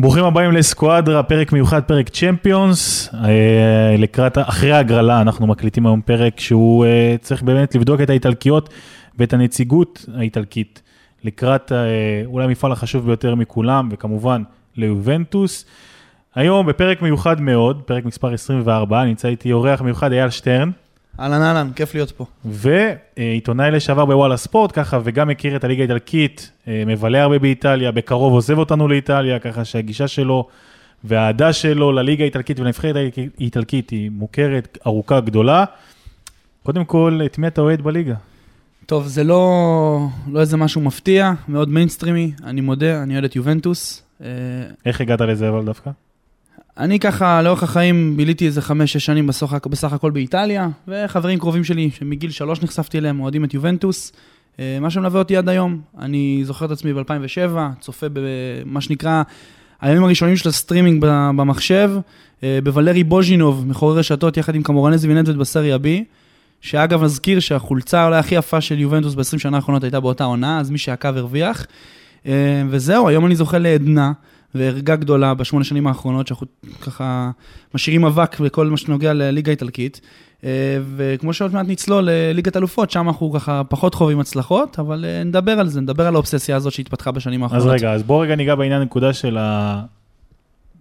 ברוכים הבאים לסקואדרה, פרק מיוחד, פרק צ'מפיונס. אה, לקראת, אחרי ההגרלה, אנחנו מקליטים היום פרק שהוא אה, צריך באמת לבדוק את האיטלקיות ואת הנציגות האיטלקית לקראת אה, אולי המפעל החשוב ביותר מכולם, וכמובן ליובנטוס. היום בפרק מיוחד מאוד, פרק מספר 24, נמצא איתי אורח מיוחד אייל שטרן. אהלן אהלן, כיף להיות פה. ועיתונאי לשעבר בוואלה ספורט, ככה, וגם מכיר את הליגה האיטלקית, אה, מבלה הרבה באיטליה, בקרוב עוזב אותנו לאיטליה, ככה שהגישה שלו והאהדה שלו לליגה האיטלקית ולנבחרת האיטלקית היא מוכרת, ארוכה, גדולה. קודם כל, את מי אתה אוהד בליגה? טוב, זה לא, לא איזה משהו מפתיע, מאוד מיינסטרימי, אני מודה, אני אוהד את יובנטוס. אה, איך הגעת לזה אבל דווקא? אני ככה, לאורך החיים ביליתי איזה חמש-שש שנים בסך, בסך הכל באיטליה, וחברים קרובים שלי, שמגיל שלוש נחשפתי אליהם, אוהדים את יובנטוס. אה, מה שמלווה אותי עד היום, אני זוכר את עצמי ב-2007, צופה במה שנקרא הימים הראשונים של הסטרימינג במחשב, אה, בוולרי בוז'ינוב, מחורר רשתות, יחד עם קמורנזי ונדבד בסריה B, שאגב, נזכיר שהחולצה אולי הכי יפה של יובנטוס ב-20 שנה האחרונות הייתה באותה עונה, אז מי שעקב הרוויח. אה, וזהו, היום אני זוכה לעדנה. וערגה גדולה בשמונה שנים האחרונות, שאנחנו ככה משאירים אבק בכל מה שנוגע לליגה האיטלקית. אה, וכמו שעוד מעט נצלול לליגת אלופות, שם אנחנו ככה פחות חווים הצלחות, אבל אה, נדבר על זה, נדבר על האובססיה הזאת שהתפתחה בשנים האחרונות. אז רגע, אז בוא רגע ניגע בעניין הנקודה של, ה...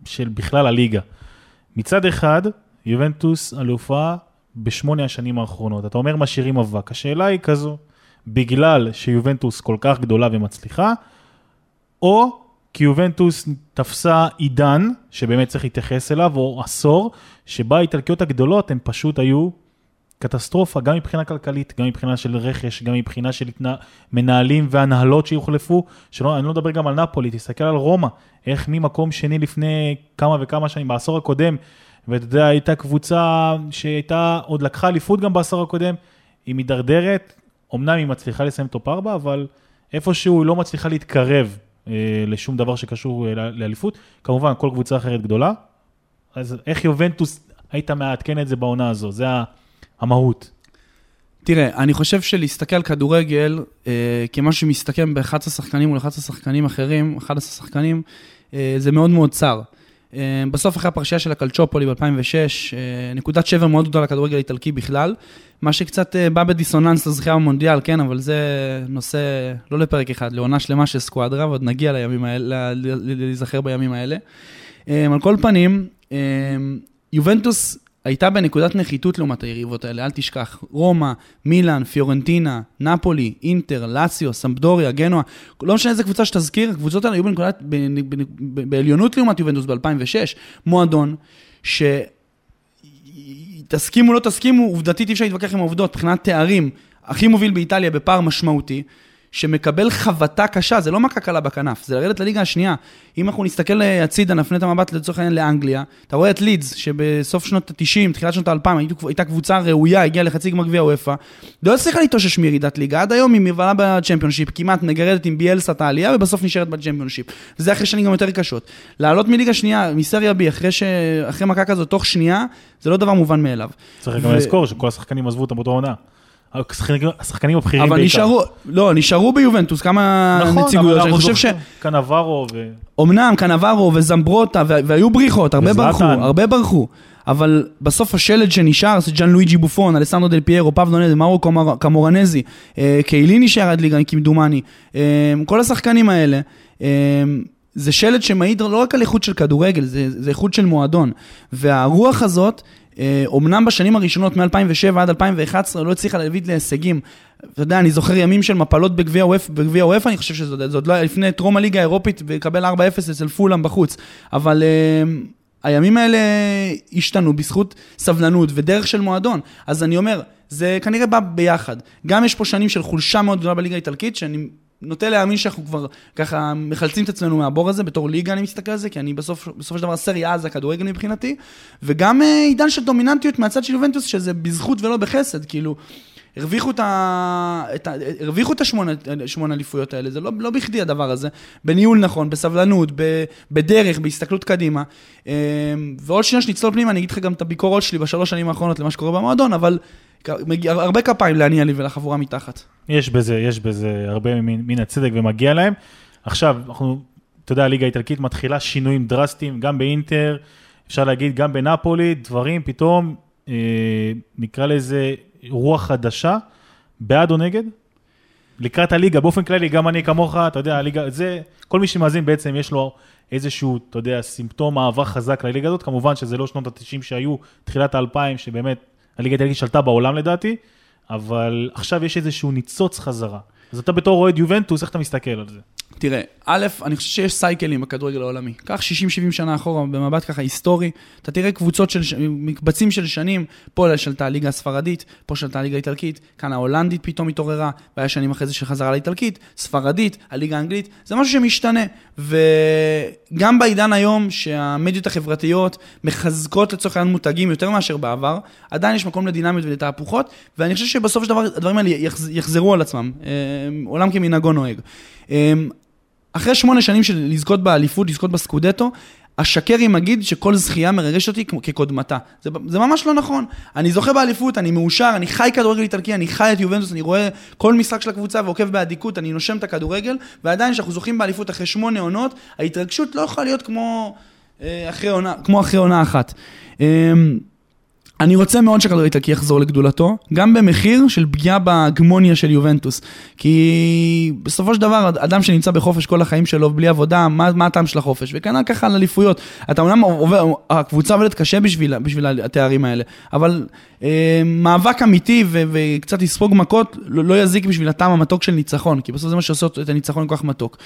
של בכלל הליגה. מצד אחד, יובנטוס אלופה בשמונה השנים האחרונות. אתה אומר משאירים אבק. השאלה היא כזו, בגלל שיובנטוס כל כך גדולה ומצליחה, או כי יובנטוס תפסה עידן, שבאמת צריך להתייחס אליו, או עשור, שבה האיטלקיות הגדולות הן פשוט היו קטסטרופה, גם מבחינה כלכלית, גם מבחינה של רכש, גם מבחינה של התנה... מנהלים והנהלות שהוחלפו, שלא, אני לא מדבר גם על נפולי, תסתכל על רומא, איך ממקום שני לפני כמה וכמה שנים, בעשור הקודם, ואתה יודע, הייתה קבוצה שהייתה, עוד לקחה אליפות גם בעשור הקודם, היא מידרדרת, אמנם היא מצליחה לסיים top 4, אבל איפשהו היא לא מצליחה להתקרב לשום דבר שקשור אה, לאליפות. כמובן, כל קבוצה אחרת גדולה. אז איך יובנטוס היית מעדכן את זה בעונה הזו? זה המהות. תראה, אני חושב שלהסתכל על כדורגל אה, כמשהו שמסתכם ב-11 שחקנים מול 11 שחקנים אחרים, 11 שחקנים, אה, זה מאוד מאוד צר. אה, בסוף אחרי הפרשייה של הקלצ'ופולי ב-2006, אה, נקודת שבר מאוד גדולה לכדורגל האיטלקי בכלל, מה שקצת אה, בא בדיסוננס לזכייה במונדיאל, כן, אבל זה נושא לא לפרק אחד, לעונה שלמה של סקואדרה, ועוד נגיע לימים האלה, להיזכר בימים האלה. על כל פנים, יובנטוס הייתה בנקודת נחיתות לעומת היריבות האלה, אל תשכח. רומא, מילאן, פיורנטינה, נפולי, אינטר, לאציו, סמפדוריה, גנואה, לא משנה איזה קבוצה שתזכיר, הקבוצות האלה היו בנקודת, בעליונות לעומת יובנטוס ב-2006. מועדון, ש... תסכימו, לא תסכימו, עובדתית אי אפשר להתווכח עם העובדות, מבחינת תארים, הכי מוביל באיטליה בפער משמעותי. שמקבל חבטה קשה, זה לא מכה קלה בכנף, זה לרדת לליגה השנייה. אם אנחנו נסתכל הצידה, נפנה את המבט לצורך העניין לאנגליה, אתה רואה את לידס, שבסוף שנות ה-90, תחילת שנות ה-2000, הייתה קבוצה ראויה, הגיעה לחצי גמר גביע וופא, לא הצליחה להתאושש מירידת ליגה, עד היום היא מבלה בצ'מפיונשיפ, כמעט מגרדת עם ביאלסה את העלייה, ובסוף נשארת בצ'מפיונשיפ. וזה אחרי שנים גם יותר קשות. לעלות מליגה שנייה, מסריה בי, אחרי, ש... אחרי מכה כזאת, תוך שנייה, זה לא דבר מובן מאליו. צריך גם לזכור שכל השחקנים עזבו אותם באותה עונה. השחקנים הבכירים בעיקר. אבל נשארו, לא, נשארו ביובנטוס כמה נכון, נציגויות, אני חושב ש... קנברו ו... אמנם, קנברו וזמברוטה, והיו בריחות, הרבה ברחו, הרבה ברחו. אבל בסוף השלד שנשאר זה ג'אן לואיג'י בופון, אלסנדרו דל פיירו, פבלו נדל, מארו קמורנזי, אה, קיילי נשאר עד ליגה, כמדומני. אה, כל השחקנים האלה. אה, זה שלד שמעיד לא רק על איכות של כדורגל, זה, זה איכות של מועדון. והרוח הזאת, אומנם בשנים הראשונות, מ-2007 עד 2011, לא הצליחה להביא להישגים. אתה יודע, אני זוכר ימים של מפלות בגביע וופא, אני חושב שזה עוד לא לפני טרום הליגה האירופית, ולקבל 4-0 אצל פולאם בחוץ. אבל uh, הימים האלה השתנו בזכות סבלנות ודרך של מועדון. אז אני אומר, זה כנראה בא ביחד. גם יש פה שנים של חולשה מאוד גדולה בליגה האיטלקית, שאני נוטה להאמין שאנחנו כבר ככה מחלצים את עצמנו מהבור הזה, בתור ליגה אני מסתכל על זה, כי אני בסוף, בסופו של דבר סריה זה הכדורגל מבחינתי, וגם אה, עידן של דומיננטיות מהצד של יובנטוס, שזה בזכות ולא בחסד, כאילו, הרוויחו את, ה... את, ה... הרוויחו את השמונה, אליפויות האלה, זה לא, לא בכדי הדבר הזה, בניהול נכון, בסבלנות, ב... בדרך, בהסתכלות קדימה. אה, ועוד שנייה שנצלול פנימה, אני אגיד לך גם את הביקורות שלי בשלוש שנים האחרונות למה שקורה במועדון, אבל הרבה כפיים לעני לי ולחבורה מתחת. יש בזה, יש בזה הרבה מן, מן הצדק ומגיע להם. עכשיו, אנחנו אתה יודע, הליגה האיטלקית מתחילה שינויים דרסטיים, גם באינטר, אפשר להגיד, גם בנפולי, דברים פתאום, אה, נקרא לזה רוח חדשה, בעד או נגד? לקראת הליגה, באופן כללי, גם אני כמוך, אתה יודע, הליגה, זה, כל מי שמאזין בעצם יש לו איזשהו, אתה יודע, סימפטום אהבה חזק לליגה הזאת, כמובן שזה לא שנות ה-90 שהיו, תחילת ה-2000, שבאמת הליגה האיטלקית שלטה בעולם לדעתי, אבל עכשיו יש איזשהו ניצוץ חזרה. אז אתה בתור אוהד יובנטוס, איך אתה מסתכל על זה? תראה, א', אני חושב שיש סייקלים בכדורגל העולמי. קח 60-70 שנה אחורה, במבט ככה היסטורי, אתה תראה קבוצות של, מקבצים של שנים, פה שלטה הליגה הספרדית, פה שלטה הליגה האיטלקית, כאן ההולנדית פתאום התעוררה, והיה שנים אחרי זה שחזרה לאיטלקית, ספרדית, הליגה האנגלית, זה משהו שמשתנה. וגם בעידן היום, שהמדיות החברתיות מחזקות לצורך העניין מותגים יותר מאשר בעבר, עדיין יש מקום לדינמיות ולתהפוכות, ואני חושב שבסוף של דבר הדברים האלה יחזרו על עצמם. אה, עולם כמנהגו נוהג. אמ, אחרי שמונה שנים של לזכות באליפות, לזכות בסקודטו, אשקר אם אגיד שכל זכייה מרגשת אותי כקודמתה. זה, זה ממש לא נכון. אני זוכה באליפות, אני מאושר, אני חי כדורגל איטלקי, אני חי את יובנטוס, אני רואה כל משחק של הקבוצה ועוקב באדיקות, אני נושם את הכדורגל, ועדיין כשאנחנו זוכים באליפות אחרי שמונה עונות, ההתרגשות לא יכולה להיות כמו אה, אחרי עונה, כמו אחרי עונה אחת. אני רוצה מאוד האיטלקי יחזור לגדולתו, גם במחיר של פגיעה בהגמוניה של יובנטוס. כי בסופו של דבר, אדם שנמצא בחופש כל החיים שלו, בלי עבודה, מה, מה הטעם של החופש? וכנ"ל ככה על אליפויות. אתה אומנם עובר, הקבוצה עובדת קשה בשביל, בשביל התארים האלה, אבל אה, מאבק אמיתי ו, וקצת לספוג מכות לא, לא יזיק בשביל הטעם המתוק של ניצחון, כי בסוף זה מה שעושה את הניצחון כל כך מתוק.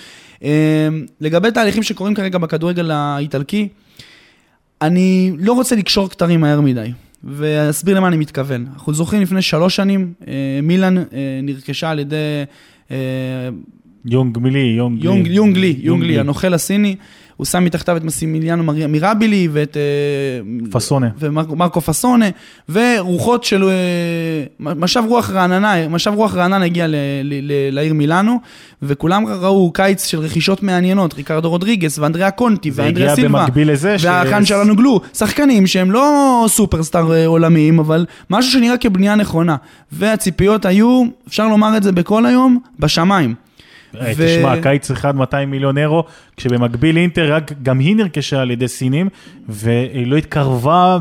אה, לגבי תהליכים שקורים כרגע בכדורגל האיטלקי, אני לא רוצה לקשור כתרים מהר מדי. ואסביר למה אני מתכוון. אנחנו זוכרים לפני שלוש שנים, אה, מילאן אה, נרכשה על ידי... אה, יונג מילי, יונג, יונג, לי. יונג לי, יונג לי, הנוכל הסיני. הוא שם מתחתיו את מסימיליאנו מיראבלי ואת... פסונה. ומרקו פסונה, ורוחות של... משב רוח רעננה, משב רוח רעננה הגיע ל, ל, ל, לעיר מילאנו, וכולם ראו קיץ של רכישות מעניינות, ריקרדו רודריגס ואנדריאה קונטי ואנדרה סילבה. במקביל לזה ש... והאקאן צ'להאנולו, שחקנים שהם לא סופרסטאר עולמיים, אבל משהו שנראה כבנייה נכונה. והציפיות היו, אפשר לומר את זה בכל היום, בשמיים. אה, תשמע, קיץ אחד 200 מיליון אירו, כשבמקביל אינטר רק גם היא נרכשה על ידי סינים, והיא לא התקרבה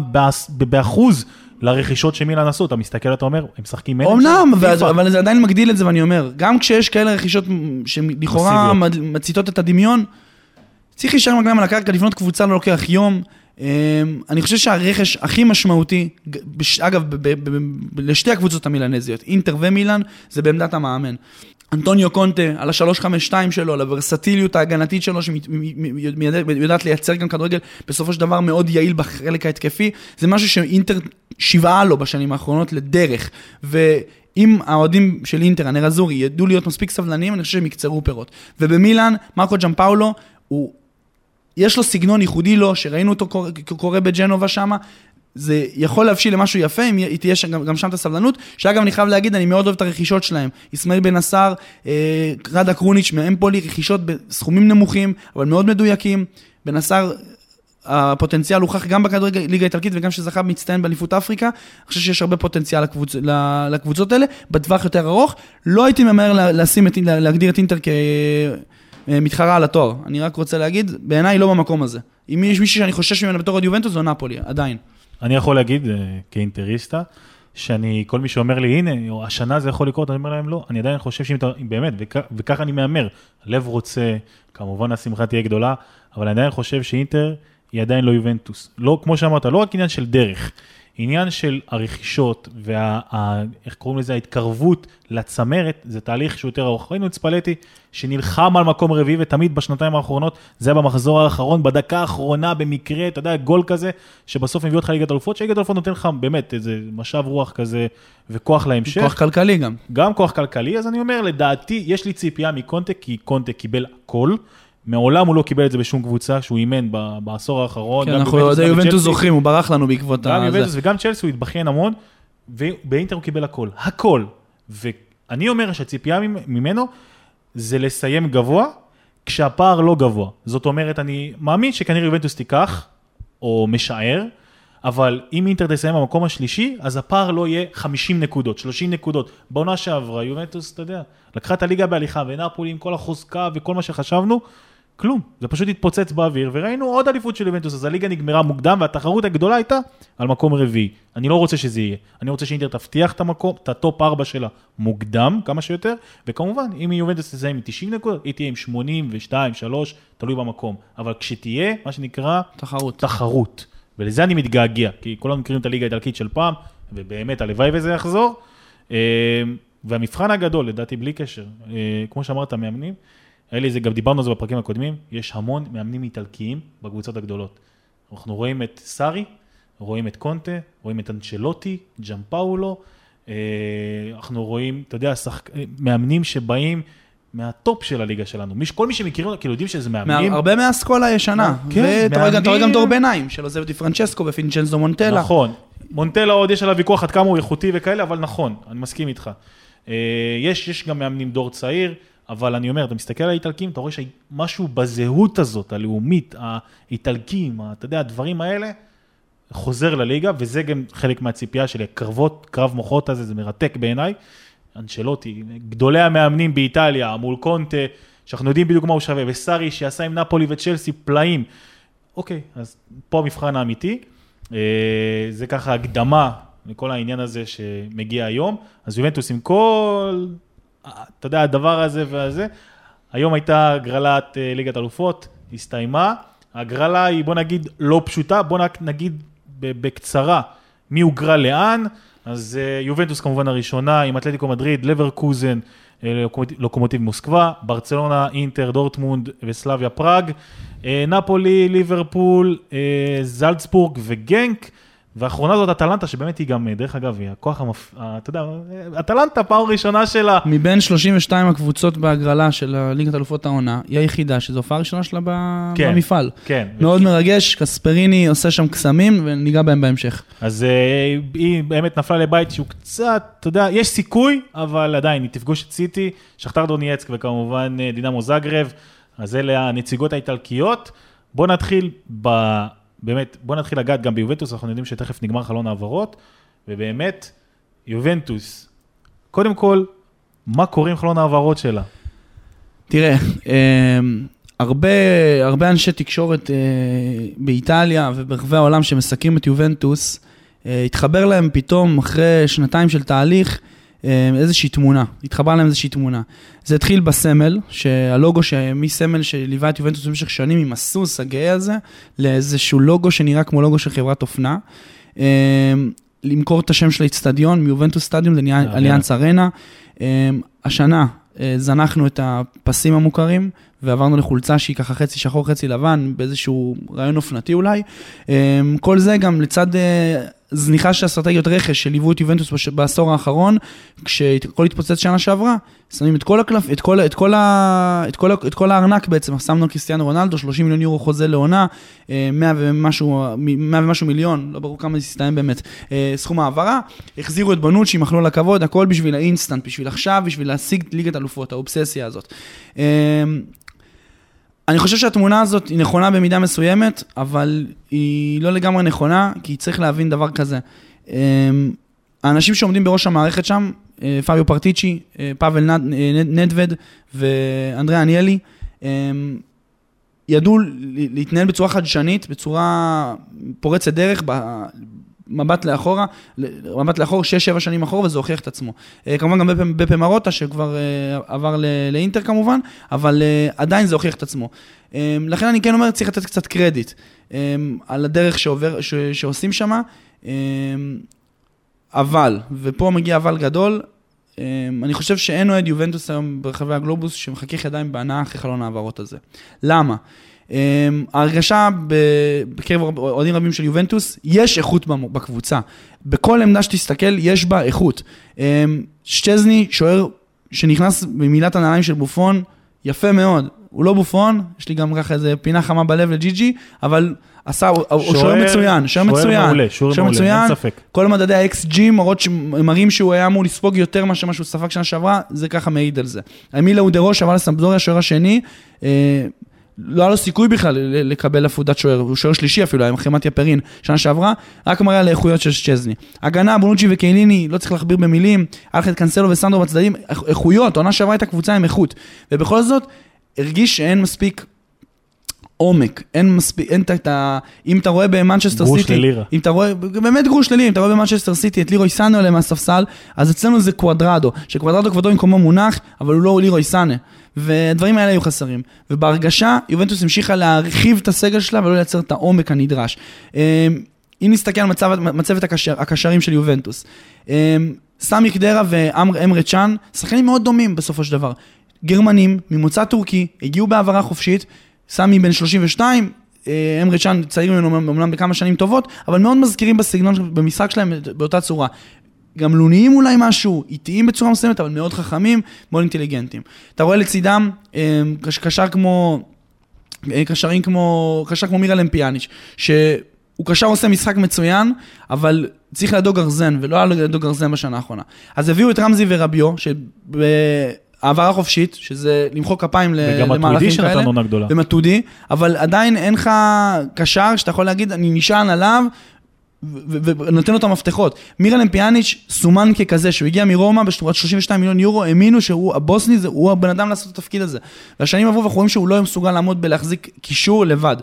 באחוז. לרכישות שמילן עשו, אתה מסתכל, אתה אומר, הם משחקים manager? אמנם, אבל זה עדיין מגדיל את זה, ואני אומר, גם כשיש כאלה רכישות שלכאורה מציתות את הדמיון, צריך להישאר מגנם על הקרקע, לבנות קבוצה לא לוקח יום. אמ, אני חושב שהרכש הכי משמעותי, אגב, לשתי הקבוצות המילנזיות, אינטר ומילן, זה בעמדת המאמן. אנטוניו קונטה, על ה-352 שלו, על הוורסטיליות ההגנתית שלו, שיודעת לייצר גם כדורגל בסופו של דבר מאוד יעיל בחלק ההתקפי, זה משהו שאינטר שיבעה לו בשנים האחרונות לדרך. ואם האוהדים של אינטר, הנר אזורי, ידעו להיות מספיק סבלניים, אני חושב שהם יקצרו פירות. ובמילאן, מרקו ג'מפאולו, הוא... יש לו סגנון ייחודי לו, שראינו אותו קורה בג'נובה שמה, זה יכול להבשיל למשהו יפה, אם תהיה גם, גם שם את הסבלנות, שאגב, אני חייב להגיד, אני מאוד אוהב את הרכישות שלהם. אסמאעיל בן עשר, אה, רדה קרוניץ' מאמפולי, רכישות בסכומים נמוכים, אבל מאוד מדויקים. בן עשר, הפוטנציאל הוכח גם בכדורגל ליגה האיטלקית וגם שזכה מצטיין באליפות אפריקה. אני חושב שיש הרבה פוטנציאל לקבוצ... לקבוצות האלה, בטווח יותר ארוך. לא הייתי ממהר לשים את, להגדיר את אינטר כמתחרה על התואר. אני רק רוצה להגיד, בעיניי לא במקום הזה. אם יש מישהו שאני חושש ממנו בתור עוד יובנטוס, זו נפולי, עדיין. אני יכול להגיד אה, כאינטריסטה, שאני, כל מי שאומר לי, הנה, השנה זה יכול לקרות, אני אומר להם, לא, אני עדיין חושב שאם אתה, באמת, וככה אני מהמר, הלב רוצה, כמובן השמחה תהיה גדולה, אבל אני עדיין חושב שאינטר היא עדיין לא יובנטוס. לא, כמו שאמרת, לא רק עניין של דרך, עניין של הרכישות וה... איך קוראים לזה? ההתקרבות לצמרת, זה תהליך שהוא יותר ארוך. ראינו את ספלטי שנלחם על מקום רביעי ותמיד בשנתיים האחרונות, זה היה במחזור האחרון, בדקה האחרונה במקרה, אתה יודע, גול כזה, שבסוף מביא אותך ליגת אלופות, שליגת אלופות נותן לך באמת איזה משב רוח כזה וכוח להמשך. כוח כלכלי גם. גם כוח כלכלי, אז אני אומר, לדעתי, יש לי ציפייה מקונטה, כי קונטה קיבל הכל. מעולם הוא לא קיבל את זה בשום קבוצה שהוא אימן בעשור האחרון. כן, אנחנו עוד יובנטוס זוכרים, הוא ברח לנו בעקבות ה... גם יובנטוס וגם צ'לסי הוא התבכיין המון, ובאינטר הוא קיבל הכל, הכל. ואני אומר שהציפייה ממנו זה לסיים גבוה, כשהפער לא גבוה. זאת אומרת, אני מאמין שכנראה יובנטוס תיקח, או משער, אבל אם אינטר תסיים במקום השלישי, אז הפער לא יהיה 50 נקודות, 30 נקודות. בעונה שעברה, יובנטוס, אתה יודע, לקחה את הליגה בהליכה, ונפולי עם כל החוזקה וכל מה שחשבנו, כלום, זה פשוט התפוצץ באוויר, וראינו עוד אליפות של יובנטוס, אז הליגה נגמרה מוקדם, והתחרות הגדולה הייתה על מקום רביעי. אני לא רוצה שזה יהיה, אני רוצה שאינטר תבטיח את המקום, את ה top 4 שלה מוקדם, כמה שיותר, וכמובן, אם יובנטוס תסיים עם 90 נקודות, היא תהיה עם 82, 3, תלוי במקום. אבל כשתהיה, מה שנקרא, תחרות. תחרות. ולזה אני מתגעגע, כי כולנו מכירים את הליגה האיטלקית של פעם, ובאמת, הלוואי וזה יחזור. אה, והמבחן הגדול, לדעתי, בלי קשר, אה, כמו שאמרת, מאמנים, אלי, זה גם דיברנו על זה בפרקים הקודמים, יש המון מאמנים איטלקיים בקבוצות הגדולות. אנחנו רואים את סארי, רואים את קונטה, רואים את אנצ'לוטי, ג'אם פאולו, אה, אנחנו רואים, אתה יודע, שחק... מאמנים שבאים מהטופ של הליגה שלנו. מי, כל מי שמכירים, כאילו יודעים שזה מאמנים. הרבה מהאסכולה הישנה. כן, ואתה רואה גם- אתה רואה גם מאמנים- דור ביניים, של עוזב די פרנצ'סקו ופינצ'נזו מונטלה. נכון. מונטלה עוד יש עליו ויכוח עד כמה הוא איכותי וכאלה, אבל נכון, אני מסכים איתך. אה, יש, יש גם מאמנים דור צעיר, אבל אני אומר, אתה מסתכל על האיטלקים, אתה רואה שמשהו בזהות הזאת, הלאומית, האיטלקים, אתה יודע, הדברים האלה, חוזר לליגה, וזה גם חלק מהציפייה שלי, קרבות, קרב מוחות הזה, זה מרתק בעיניי. אנשלוטי, גדולי המאמנים באיטליה, מול קונטה, שאנחנו יודעים בדיוק מה הוא שווה, וסארי שעשה עם נפולי וצ'לסי פלאים. אוקיי, אז פה המבחן האמיתי. אה, זה ככה הקדמה לכל העניין הזה שמגיע היום. אז יובנטוס עם כל, אתה יודע, הדבר הזה והזה. היום הייתה הגרלת אה, ליגת אלופות, הסתיימה. ההגרלה היא, בוא נגיד, לא פשוטה, בוא נגיד בקצרה מי הוגרל לאן. אז אה, יובנטוס כמובן הראשונה עם אתלטיקו מדריד, לברקוזן, אה, לוקומוטיב- מוסקבה, ברצלונה, אינטר, דורטמונד וסלאביה פראג, נפולי, ליברפול, זלצבורג וגנק. והאחרונה זאת אטלנטה, שבאמת היא גם, אה, דרך אגב, היא הכוח המפ... אתה יודע, אה, אטלנטה פעם ראשונה שלה. מבין 32 הקבוצות בהגרלה של ליגת אלופות העונה, היא היחידה שזו הופעה הראשונה שלה ב- כן. במפעל. כן. מאוד מרגש, קספריני עושה שם קסמים, וניגע בהם בהמשך. אז אה, היא באמת נפלה לבית שהוא קצת, אתה יודע, יש סיכוי, אבל עדיין, היא תפגוש את סיטי, שכתר דונייצק וכמובן דינמו זגרב, אז אלה הנציגות האיטלקיות. בואו נתחיל ב... באמת, בואו נתחיל לגעת גם ביובנטוס, אנחנו יודעים שתכף נגמר חלון העברות, ובאמת, יובנטוס, קודם כל, מה קורה עם חלון העברות שלה? תראה, אה, הרבה, הרבה אנשי תקשורת אה, באיטליה וברחבי העולם שמסקרים את יובנטוס, אה, התחבר להם פתאום, אחרי שנתיים של תהליך, איזושהי תמונה. התחבר להם איזושהי תמונה. זה התחיל בסמל, שהלוגו, מסמל שליווה את יובנטוס במשך שנים עם הסוס הגאה הזה, לאיזשהו לוגו שנראה כמו לוגו של חברת אופנה. אה, למכור את השם של האיצטדיון, מיובנטוס סטדיום, זה נהיה. אליאנס ארנה. אה, השנה אה, זנחנו את הפסים המוכרים, ועברנו לחולצה שהיא ככה חצי שחור, חצי לבן, באיזשהו רעיון אופנתי אולי. אה, כל זה גם לצד אה, זניחה של אסטרטגיות רכש שליוו את יובנטוס בעשור האחרון, כשהכל התפוצץ שנה שעברה, שמים את כל הקלף, את כל, את כל, ה, את כל, את כל הארנק בעצם, שמנו קריסטיאנו רונלדו, 30 מיליון יורו חוזה לעונה, אה, 100 ומשהו, 100 ומשהו מיליון, לא ברור כמה זה יסתיים באמת, אה, סכום העברה, החזירו את בנוצ'י, מחלו לכבוד, הכל בשביל האינסטנט, בשביל עכשיו, בשביל להשיג ליגת אלופות, האובססיה הזאת. אני חושב שהתמונה הזאת היא נכונה במידה מסוימת, אבל היא לא לגמרי נכונה, כי צריך להבין דבר כזה. אמ, האנשים שעומדים בראש המערכת שם, אה, פביו פרטיצ'י, אה, פאבל אה, נד- נדווד ואנדרי אניאלי, אמ, ידעו להתנהל בצורה חדשנית, בצורה פורצת דרך, מבט לאחורה, מבט לאחור, 6-7 שנים אחורה, וזה הוכיח את עצמו. אה, כמובן גם בפה- מרוטה, שכבר אה, עבר לאינטר כמובן, אבל אה, עדיין זה הוכיח את עצמו. לכן אני כן אומר, צריך לתת קצת קרדיט על הדרך שעובר, ש, שעושים שם, אבל, ופה מגיע אבל גדול, אני חושב שאין אוהד יובנטוס היום ברחבי הגלובוס שמחכך ידיים בהנאה אחרי חלון ההעברות הזה. למה? Um, ההרגשה בקרב אוהדים רבים של יובנטוס, יש איכות בקבוצה. בכל עמדה שתסתכל, יש בה איכות. Um, שצ'זני, שוער שנכנס במילת הנעליים של בופון, יפה מאוד. הוא לא בופון, יש לי גם ככה איזה פינה חמה בלב לג'י-ג'י, אבל עשה, הוא הוא שוער מצוין, שוער מצוין. מעולה, שוער מעולה, אין ספק. כל מדדי ה-XG מראים שהוא היה אמור לספוג יותר מאשר מה שהוא ספג שנה שעברה, זה ככה מעיד על זה. אמילה אודרוש עבר לסמפדוריה, השוער השני, אה, לא היה לו סיכוי בכלל לקבל עפודת שוער, הוא שוער שלישי אפילו, היה עם אחרי מתיה פרין שנה שעברה, רק מראה על האיכויות של צ'זני. הגנה, בונוצ'י וקייליני, לא צריך להכביר במילים, היה לך את קנסלו וסנדרו בצדדים, איכ- איכויות, עונה שעברה הייתה קבוצה עם איכות. ובכל זאת, הרגיש שאין מספיק עומק, אין מספיק, אין את ה... אם אתה רואה במנצ'סטר סיטי... גרוש ללירה. אם אתה רואה, באמת גרוש ללירה, אם אתה רואה במנצ'סטר סיטי את לירוי סאנה מהספסל, אז אצלנו זה קוואדרדו, שקוואדרדו כבודו במקומו מונח, אבל הוא לא לירוי סאנה. והדברים האלה היו חסרים. ובהרגשה, יובנטוס המשיכה להרחיב את הסגל שלה ולא לייצר את העומק הנדרש. אמ, אם נסתכל על מצב, מצבת הקשר, הקשרים של יובנטוס, אמ, סמי קדרה ואמרה צ'אן, שחקנים מאוד דומים בסופו של דבר. גרמנים, ממוצא טורקי, הגיעו בהעברה חופשית, סמי בן 32, אמרה צ'אן צעיר ממנו אמנם בכמה שנים טובות, אבל מאוד מזכירים בסגנון, במשחק שלהם באותה צורה. גמלוניים אולי משהו, איטיים בצורה מסוימת, אבל מאוד חכמים, מאוד אינטליגנטים. אתה רואה לצידם אמ, קשר כמו, אה, קשרים כמו, קשר כמו מירה למפיאניץ', שהוא קשר עושה משחק מצוין, אבל צריך לידו גרזן, ולא היה לידו גרזן בשנה האחרונה. אז הביאו את רמזי ורביו, שבהעברה חופשית, שזה למחוא כפיים למהלכים כאלה. וגם מטוידי שנתן עונה גדולה. ומטודי, אבל עדיין אין לך קשר שאתה יכול להגיד, אני נשען עליו, ונותן לו את המפתחות. מירלם פיאניץ' סומן ככזה, שהוא הגיע מרומא בשתורת 32 מיליון יורו, האמינו שהוא הבוסני, הוא הבן אדם לעשות את התפקיד הזה. והשנים עברו ואנחנו רואים שהוא לא מסוגל לעמוד בלהחזיק קישור לבד.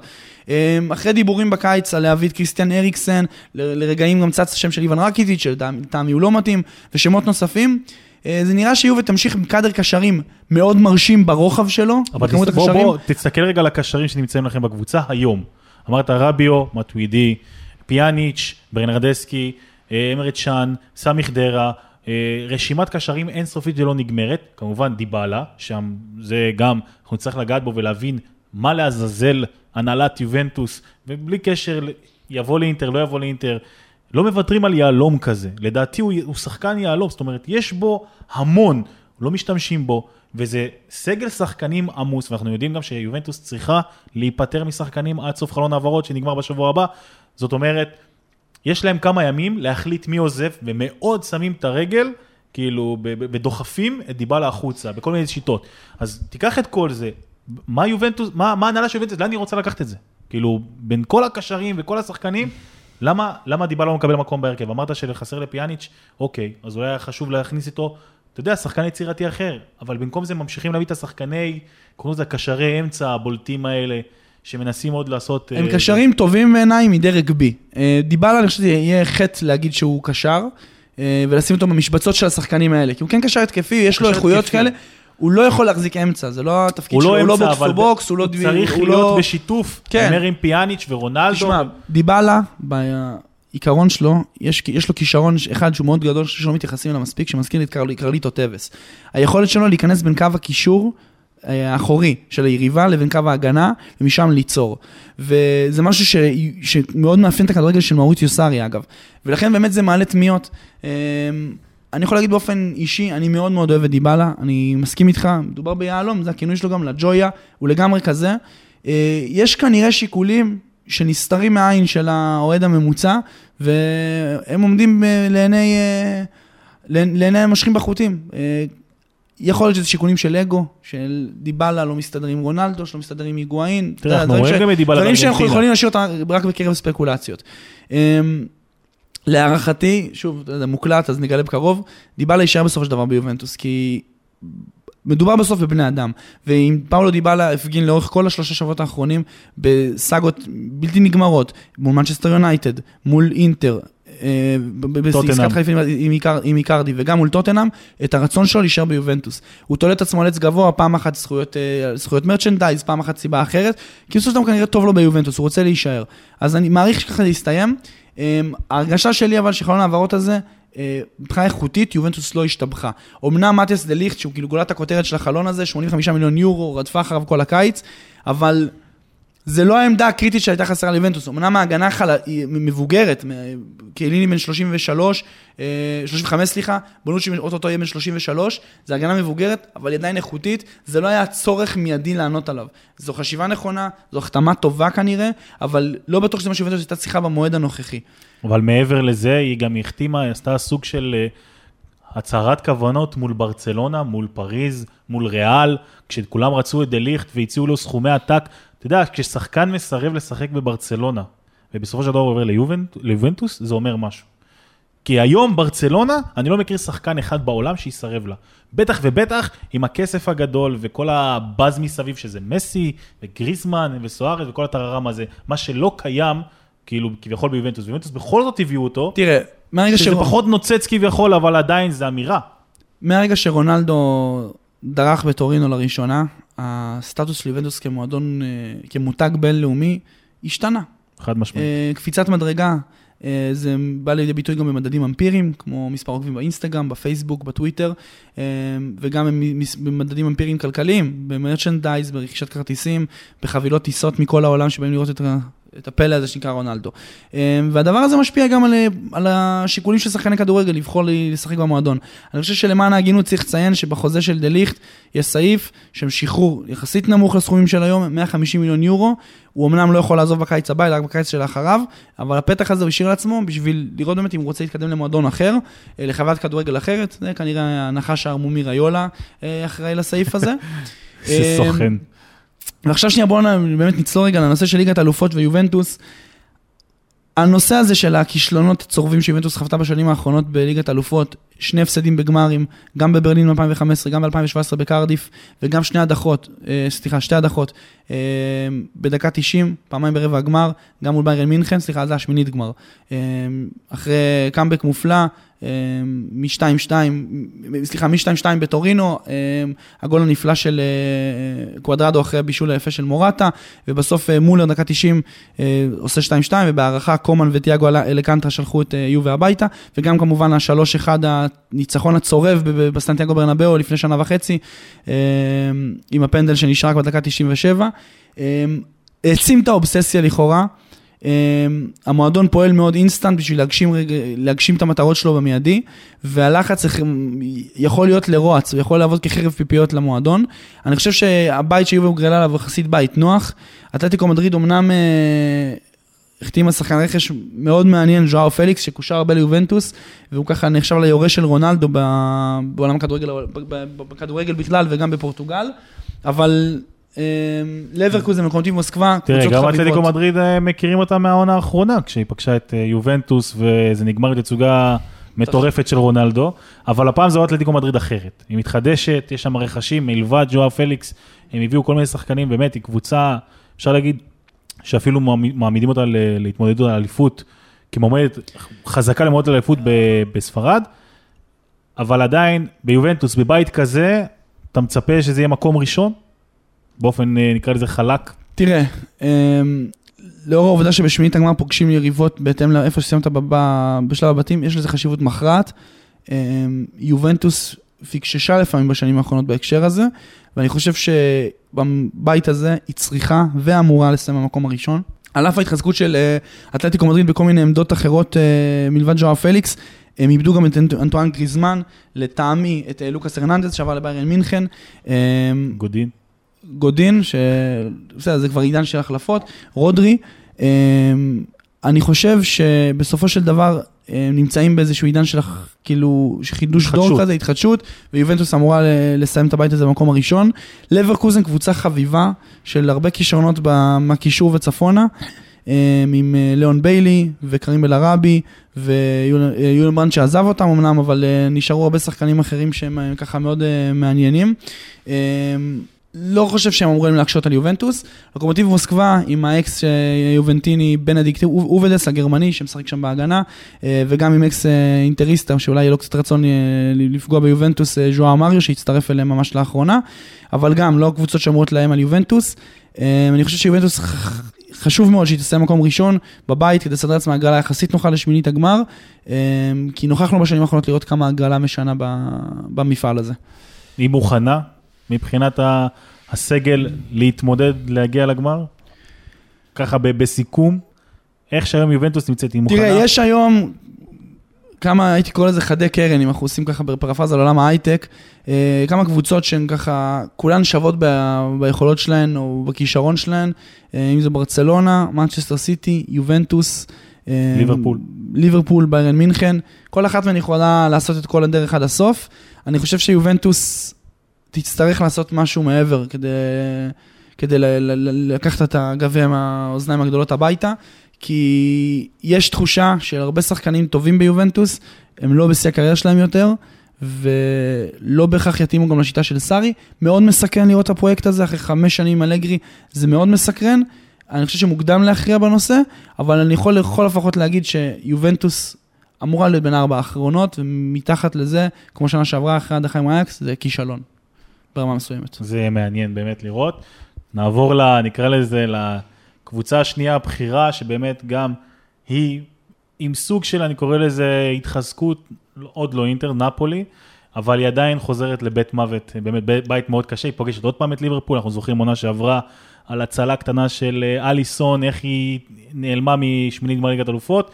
אמ, אחרי דיבורים בקיץ על להביא את קריסטיאן אריקסן, לרגעים גם צץ השם של איוון רקיטיץ', שלטעמי הוא לא מתאים, ושמות נוספים. אה, זה נראה שיובל תמשיך עם קאדר קשרים מאוד מרשים ברוחב שלו, אבל תס... בוא, בוא, תסתכל רגע על הקשרים שנמצאים לכם בקבוצה היום. אמרת רביו, מטווידי, פיאניץ', ברנרדסקי, אה, אמרת שאן, סמי חדרה, אה, רשימת קשרים אינסופית ולא נגמרת, כמובן דיבלה, שם זה גם, אנחנו נצטרך לגעת בו ולהבין מה לעזאזל הנהלת יובנטוס, ובלי קשר, יבוא לאינטר, לא יבוא לאינטר, לא מוותרים על יהלום כזה, לדעתי הוא, הוא שחקן יהלום, זאת אומרת, יש בו המון, לא משתמשים בו, וזה סגל שחקנים עמוס, ואנחנו יודעים גם שיובנטוס צריכה להיפטר משחקנים עד סוף חלון העברות שנגמר בשבוע הבא, זאת אומרת, יש להם כמה ימים להחליט מי עוזב, ומאוד שמים את הרגל, כאילו, ודוחפים את דיבלה החוצה, בכל מיני שיטות. אז תיקח את כל זה, מה יובנטוס, מה, מה הנהלה של יובנטוס, לאן היא רוצה לקחת את זה? כאילו, בין כל הקשרים וכל השחקנים, למה, למה דיבלה לא מקבל מקום בהרכב? אמרת שחסר לפיאניץ', אוקיי, אז אולי היה חשוב להכניס איתו, אתה יודע, שחקן יצירתי אחר, אבל במקום זה ממשיכים להביא את השחקני, קוראים לזה הקשרי אמצע הבולטים האלה. שמנסים עוד לעשות... הם uh, קשרים טובים בעיניי מדרג בי. Uh, דיבלה, אני חושב שזה יהיה חטא להגיד שהוא קשר, אה, ולשים אותו במשבצות של השחקנים האלה, כי הוא כן קשר התקפי, יש לו איכויות כאלה. הוא לא יכול להחזיק אמצע, זה לא התפקיד שלו, הוא לא box to box, הוא לא... הוא צריך להיות לא... בשיתוף, כן. אומר עם פיאניץ' ורונלדו. תשמע, דיבלה, בעיקרון שלו, יש, יש לו כישרון אחד שהוא מאוד גדול, שלא מתייחסים אליו מספיק, שמזכיר לי את קרליטו טווס. היכולת שלו להיכנס בין קו הקישור אה, האחורי של היריבה לבין קו ההגנה, ומשם ליצור. וזה משהו ש... שמאוד מאפיין את הכדורגל של מאוריטיו סארי אגב. ולכן באמת זה מעלה תמיהות. אה, אני יכול להגיד באופן אישי, אני מאוד מאוד אוהב את דיבלה, אני מסכים איתך, מדובר ביהלום, זה הכינוי שלו גם לג'ויה, הוא לגמרי כזה. אה, יש כנראה שיקולים שנסתרים מהעין של האוהד הממוצע, והם עומדים לעיני, לעיני המשכים בחוטים. יכול להיות שזה שיקולים של אגו, של דיבלה לא מסתדר עם רונלדו, שלא מסתדר עם היגואין. תראה, אנחנו רואים גם את דיבלה דברים שאנחנו יכולים להשאיר אותם רק בקרב ספקולציות. אמ, להערכתי, שוב, זה מוקלט, אז נגלה בקרוב, דיבלה יישאר בסופו של דבר ביובנטוס, כי מדובר בסוף בבני אדם. ואם פאולו דיבלה הפגין לאורך כל השלושה שבועות האחרונים בסאגות בלתי נגמרות, מול מנצ'סטר יונייטד, מול אינטר, בעסקת חליפין עם איקרדי וגם מול טוטנאם, את הרצון שלו להישאר ביובנטוס. הוא תולה את עצמו על עץ גבוה, פעם אחת זכויות, אה, זכויות מרצ'נדייז, פעם אחת סיבה אחרת, כי בסופו של דבר כנראה טוב לו ביובנטוס, הוא רוצה להישאר. אז אני מעריך שככה זה יסתיים. אה, ההרגשה שלי אבל שחלון ההעברות הזה, מבחינה איכותית, יובנטוס לא השתבחה. אמנם מתיאס דה ליכט, שהוא כאילו גולת הכותרת של החלון הזה, 85 מיליון יורו, רדפה אחריו כל הקיץ, אבל זה לא העמדה הקריטית שהייתה חסרה ליבנטוס, אמנם ההגנה חלה, היא מבוגרת, קיליני בן 33, 35 אה, סליחה, בונוצ'י אוטוטו יהיה בן 33, זה הגנה מבוגרת, אבל עדיין איכותית, זה לא היה צורך מיידי לענות עליו. זו חשיבה נכונה, זו החתמה טובה כנראה, אבל לא בטוח שזה מה שיובנטוס הייתה צריכה במועד הנוכחי. אבל מעבר לזה, היא גם החתימה, היא עשתה סוג של... אה, הצהרת כוונות מול ברצלונה, מול פריז, מול ריאל, כשכולם רצו את דליכט והציעו לו סכומי עתק, אתה יודע, כששחקן מסרב לשחק בברצלונה, ובסופו של דבר הוא עובר ליובנטוס, זה אומר משהו. כי היום ברצלונה, אני לא מכיר שחקן אחד בעולם שיסרב לה. בטח ובטח עם הכסף הגדול וכל הבאז מסביב, שזה מסי וגריזמן וסוארז וכל הטררם הזה, מה שלא קיים, כאילו, כביכול ביובנטוס. ביובנטוס בכל זאת הביאו אותו. תראה, מהרגע שזה פחות נוצץ כביכול, אבל עדיין זה אמירה. מהרגע שרונלדו דרך בטורינו לראשונה, הסטטוס של יובנטוס כמועדון, אה, כמותג בינלאומי, השתנה. חד משמעית. אה, קפיצת מדרגה, אה, זה בא לידי ביטוי גם במדדים אמפיריים, כמו מספר עוקבים באינסטגרם, בפייסבוק, בטוויטר, וגם במדדים אמפיריים כלכליים, במרצ'נדייז, ברכישת כרטיסים, בחבילות טיסות מכל העולם שבאים לראות את את הפלא הזה שנקרא רונלדו. אמ, והדבר הזה משפיע גם על, על השיקולים של שחקני כדורגל לבחור לשחק במועדון. אני חושב שלמען ההגינות צריך לציין שבחוזה של דה ליכט יש סעיף של שחרור יחסית נמוך לסכומים של היום, 150 מיליון יורו. הוא אמנם לא יכול לעזוב בקיץ הבא, אלא רק בקיץ שלאחריו, אבל הפתח הזה הוא השאיר לעצמו בשביל לראות באמת אם הוא רוצה להתקדם למועדון אחר, אה, לחוויית כדורגל אחרת. זה כנראה הנחש הערמומי ריולה אה, אחראי לסעיף הזה. איזה סוכן. ועכשיו שנייה בואו באמת נצלול רגע לנושא של ליגת אלופות ויובנטוס. הנושא הזה של הכישלונות הצורבים שיובנטוס חוותה בשנים האחרונות בליגת אלופות, שני הפסדים בגמרים, גם בברלין ב-2015, גם ב-2017 בקרדיף, וגם שני הדחות, אה, סליחה, שתי הדחות אה, בדקה 90, פעמיים ברבע הגמר, גם מול ביירן מינכן, סליחה, זה השמינית גמר. אה, אחרי קאמבק מופלא, מ-2-2, סליחה, מ-2-2 בטורינו, הגול הנפלא של קוואדרדו אחרי הבישול היפה של מורטה, ובסוף מולר דקה 90 עושה 2-2, ובהערכה קומן וטיאגו אלקנטרה שלחו את יובה הביתה, וגם כמובן ה-3-1 הניצחון הצורב בסטנטיאגו ברנבאו לפני שנה וחצי, עם הפנדל שנשרק בדקה 97. העצים את האובססיה לכאורה. אמ, המועדון פועל מאוד אינסטנט בשביל להגשים, להגשים את המטרות שלו במיידי, והלחץ יכול להיות לרועץ, הוא יכול לעבוד כחרב פיפיות למועדון. אני חושב שהבית שיובה הוגרלה עליו יחסית בית נוח. אתלטיקו מדריד אמנם אה, החתימה שחקן רכש מאוד מעניין, ז'ואאו פליקס, שקושר הרבה ליובנטוס, והוא ככה נחשב ליורש של רונלדו בעולם הכדורגל, בכדורגל בכלל וגם בפורטוגל, אבל אמ, לברקוזן ולוקומטיב מוסקבה, תראה, גם אתלטיקו מדריד אה, מכירים אותה מהעונה האחרונה, כשהיא פגשה את אה, יובנטוס וזה נגמר בתצוגה מטורפת של רונלדו, אבל הפעם זו אתלטיקו מדריד אחרת. היא מתחדשת, יש שם רכשים, מלבד ז'ואאו פליקס, הם הביאו כל מיני שחקנים, באמת, היא קבוצה, אפשר להגיד, שאפילו מעמידים אותה להתמודדות על אליפות, כמועמדת חזקה למועמדת על אליפות בספרד, אבל עדיין, ביובנטוס, בבית כזה, אתה מצפה שזה יהיה מקום ראשון? באופן, אה, נקרא לזה חלק? תראה, אמ, לאור העובדה שבשמינית הגמר פוגשים יריבות בהתאם לאיפה שסיימת בשלב הבתים, יש לזה חשיבות מכרעת. אמ, יובנטוס פיקששה לפעמים בשנים האחרונות בהקשר הזה, ואני חושב שבבית הזה היא צריכה ואמורה לסיים במקום הראשון. על אף ההתחזקות של אה, אתלטיקו מדריד בכל מיני עמדות אחרות אה, מלבד ז'ואאו פליקס, הם איבדו גם את אנטואן גריזמן, לטעמי את לוקאס הרננדס שעבר לביירן מינכן. גודין. גודין, שבסדר, זה כבר עידן של החלפות, רודרי. אני חושב שבסופו של דבר הם נמצאים באיזשהו עידן של כאילו חידוש התחדשות. דור כזה, התחדשות, ויובנטוס אמורה לסיים את הבית הזה במקום הראשון. לברקוזן קבוצה חביבה של הרבה כישרונות מהקישור וצפונה. אמ, עם אה, ליאון ביילי וקרים ויוליאן ברנדט שעזב אותם אמנם, אבל אה, נשארו הרבה שחקנים אחרים שהם אה, ככה מאוד מעניינים. לא חושב שהם אמורים להקשות על יובנטוס. לוקומטיב מוסקבה עם האקס יובנטיני בנדיקט הובדס הגרמני שמשחק שם בהגנה, אה, וגם עם אקס אה, אינטריסטה שאולי יהיה לו קצת רצון אה, לפגוע ביובנטוס, ז'ואאו מריו שהצטרף אליהם ממש לאחרונה, אבל גם לא קבוצות שאמורות לאיים על יובנטוס. אני חושב שיובנטוס חשוב מאוד שהיא תעשה מקום ראשון בבית כדי לסדר לעצמה הגרלה יחסית נוחה לשמינית הגמר, כי נוכחנו בשנים האחרונות לראות כמה הגרלה משנה במפעל הזה. היא מוכנה מבחינת הסגל להתמודד, להגיע לגמר? ככה בסיכום, איך שהיום יובנטוס נמצאת, היא מוכנה? תראה, יש היום כמה, הייתי קורא לזה חדי קרן, אם אנחנו עושים ככה בפרפרזה על עולם ההייטק, אה, כמה קבוצות שהן ככה, כולן שוות ב, ביכולות שלהן או בכישרון שלהן, אה, אם זה ברצלונה, מנצ'סטר סיטי, יובנטוס. אה, ליברפול. ליברפול, ביירן מינכן, כל אחת מהן יכולה לעשות את כל הדרך עד הסוף. אני חושב שיובנטוס תצטרך לעשות משהו מעבר כדי, כדי ל, ל, ל, לקחת את הגביע מהאוזניים הגדולות הביתה, כי יש תחושה של הרבה שחקנים טובים ביובנטוס, הם לא בשיא הקריירה שלהם יותר, ולא בהכרח יתאימו גם לשיטה של סארי. מאוד מסקרן לראות את הפרויקט הזה, אחרי חמש שנים עם אלגרי, זה מאוד מסקרן. אני חושב שמוקדם להכריע בנושא, אבל אני יכול לכל לפחות להגיד שיובנטוס אמורה להיות בין הארבע האחרונות, ומתחת לזה, כמו שנה שעברה, אחרי הדחה עם אייקס, זה כישלון, ברמה מסוימת. זה מעניין באמת לראות. נעבור, ל, נקרא לזה, לקבוצה השנייה הבכירה, שבאמת גם היא עם סוג של, אני קורא לזה, התחזקות, עוד לא אינטר, נפולי, אבל היא עדיין חוזרת לבית מוות, באמת בית מאוד קשה, היא פוגשת עוד פעם את ליברפול, אנחנו זוכרים עונה שעברה על הצלה קטנה של אה, אליסון, איך היא נעלמה משמינית גמר ליגת אלופות,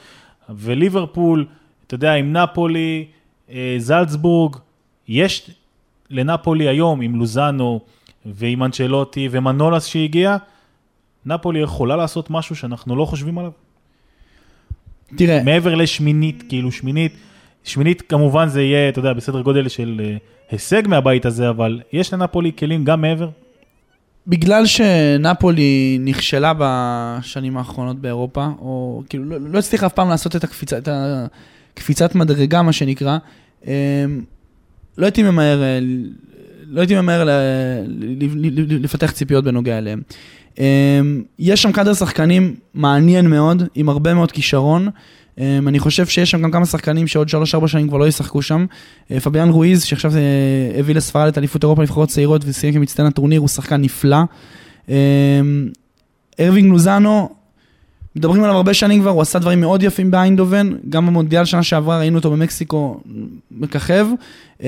וליברפול, אתה יודע, עם נפולי, אה, זלצבורג, יש לנפולי היום, עם לוזאנו ועם אנצ'לוטי ומנולס שהגיע, נפולי יכולה לעשות משהו שאנחנו לא חושבים עליו? תראה... מעבר לשמינית, כאילו שמינית, שמינית כמובן זה יהיה, אתה יודע, בסדר גודל של אה, הישג מהבית הזה, אבל יש לנפולי כלים גם מעבר? בגלל שנפולי נכשלה בשנים האחרונות באירופה, או כאילו לא, לא הצליחה אף פעם לעשות את, הקפיצה, את הקפיצת מדרגה, מה שנקרא, אמ, לא הייתי ממהר, אה, לא הייתי ממהר לפתח ציפיות בנוגע אליהם. אמ, יש שם קאדר שחקנים מעניין מאוד, עם הרבה מאוד כישרון. Um, אני חושב שיש שם גם כמה שחקנים שעוד 3-4 שנים כבר לא ישחקו שם. Uh, פביאן רואיז, שעכשיו זה הביא לספרד את אליפות אירופה לבחורות צעירות וסיים כמצטיין הטורניר, הוא שחקן נפלא. Um, ארווינג לוזאנו, מדברים עליו הרבה שנים כבר, הוא עשה דברים מאוד יפים באיינדובן, גם במונדיאל שנה שעברה ראינו אותו במקסיקו מככב, um,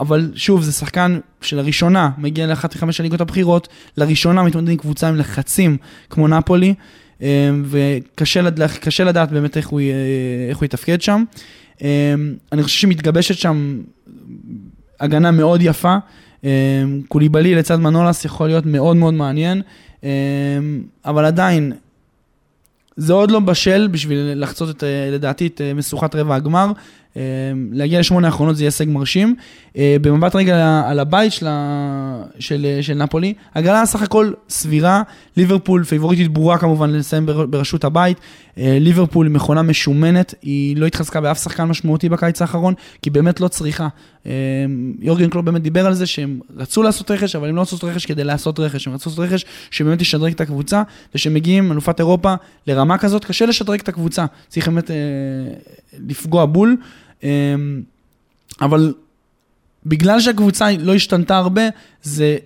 אבל שוב, זה שחקן שלראשונה מגיע לאחת מחמש הליגות הבכירות, לראשונה מתמודד עם קבוצה עם לחצים כמו נפולי. אמ, וקשה לדעת, באמת איך הוא, איך הוא יתפקד שם. אמ, אני חושב שמתגבשת שם הגנה מאוד יפה. אמ, קוליבלי לצד מנולס יכול להיות מאוד מאוד מעניין, אבל עדיין, זה עוד לא בשל בשביל לחצות את, לדעתי, את משוכת רבע הגמר. אמ, להגיע לשמונה האחרונות זה הישג מרשים. אה, במבט רגע על הבית של, של, של נפולי, הגרלה סך הכל סבירה, ליברפול פייבוריטית ברורה כמובן לסיים בראשות הבית, אה, ליברפול מכונה משומנת, היא לא התחזקה באף שחקן משמעותי בקיץ האחרון, כי באמת לא צריכה. אה, יורגן קלוב באמת דיבר על זה שהם רצו לעשות רכש, אבל הם לא רצו לעשות רכש כדי לעשות רכש, הם רצו לעשות רכש שבאמת ישדרג את הקבוצה, ושמגיעים אלופת אירופה לרמה כזאת, קשה לשדרג את הקבוצה, צריך באמת אה, לפגוע בול. אמ, אבל בגלל שהקבוצה לא השתנתה הרבה, זה,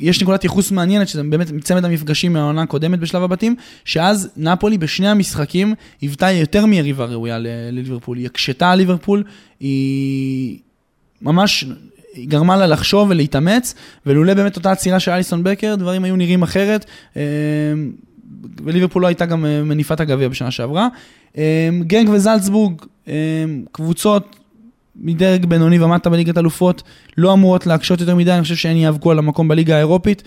יש נקודת ייחוס מעניינת, שזה באמת צמד המפגשים מהעונה הקודמת בשלב הבתים, שאז נפולי בשני המשחקים היוותה יותר מיריבה ראויה לליברפול. היא הקשתה על ליברפול, היא ממש היא גרמה לה לחשוב ולהתאמץ, ולולא באמת אותה עצירה של אליסון בקר, דברים היו נראים אחרת. וליברפול לא הייתה גם אה, מניפת הגביע בשנה שעברה. אמ, גנג וזלצבורג, אמ, קבוצות מדרג בינוני ומטה בליגת אלופות, לא אמורות להקשות יותר מדי, אני חושב שהן ייאבקו על המקום בליגה האירופית.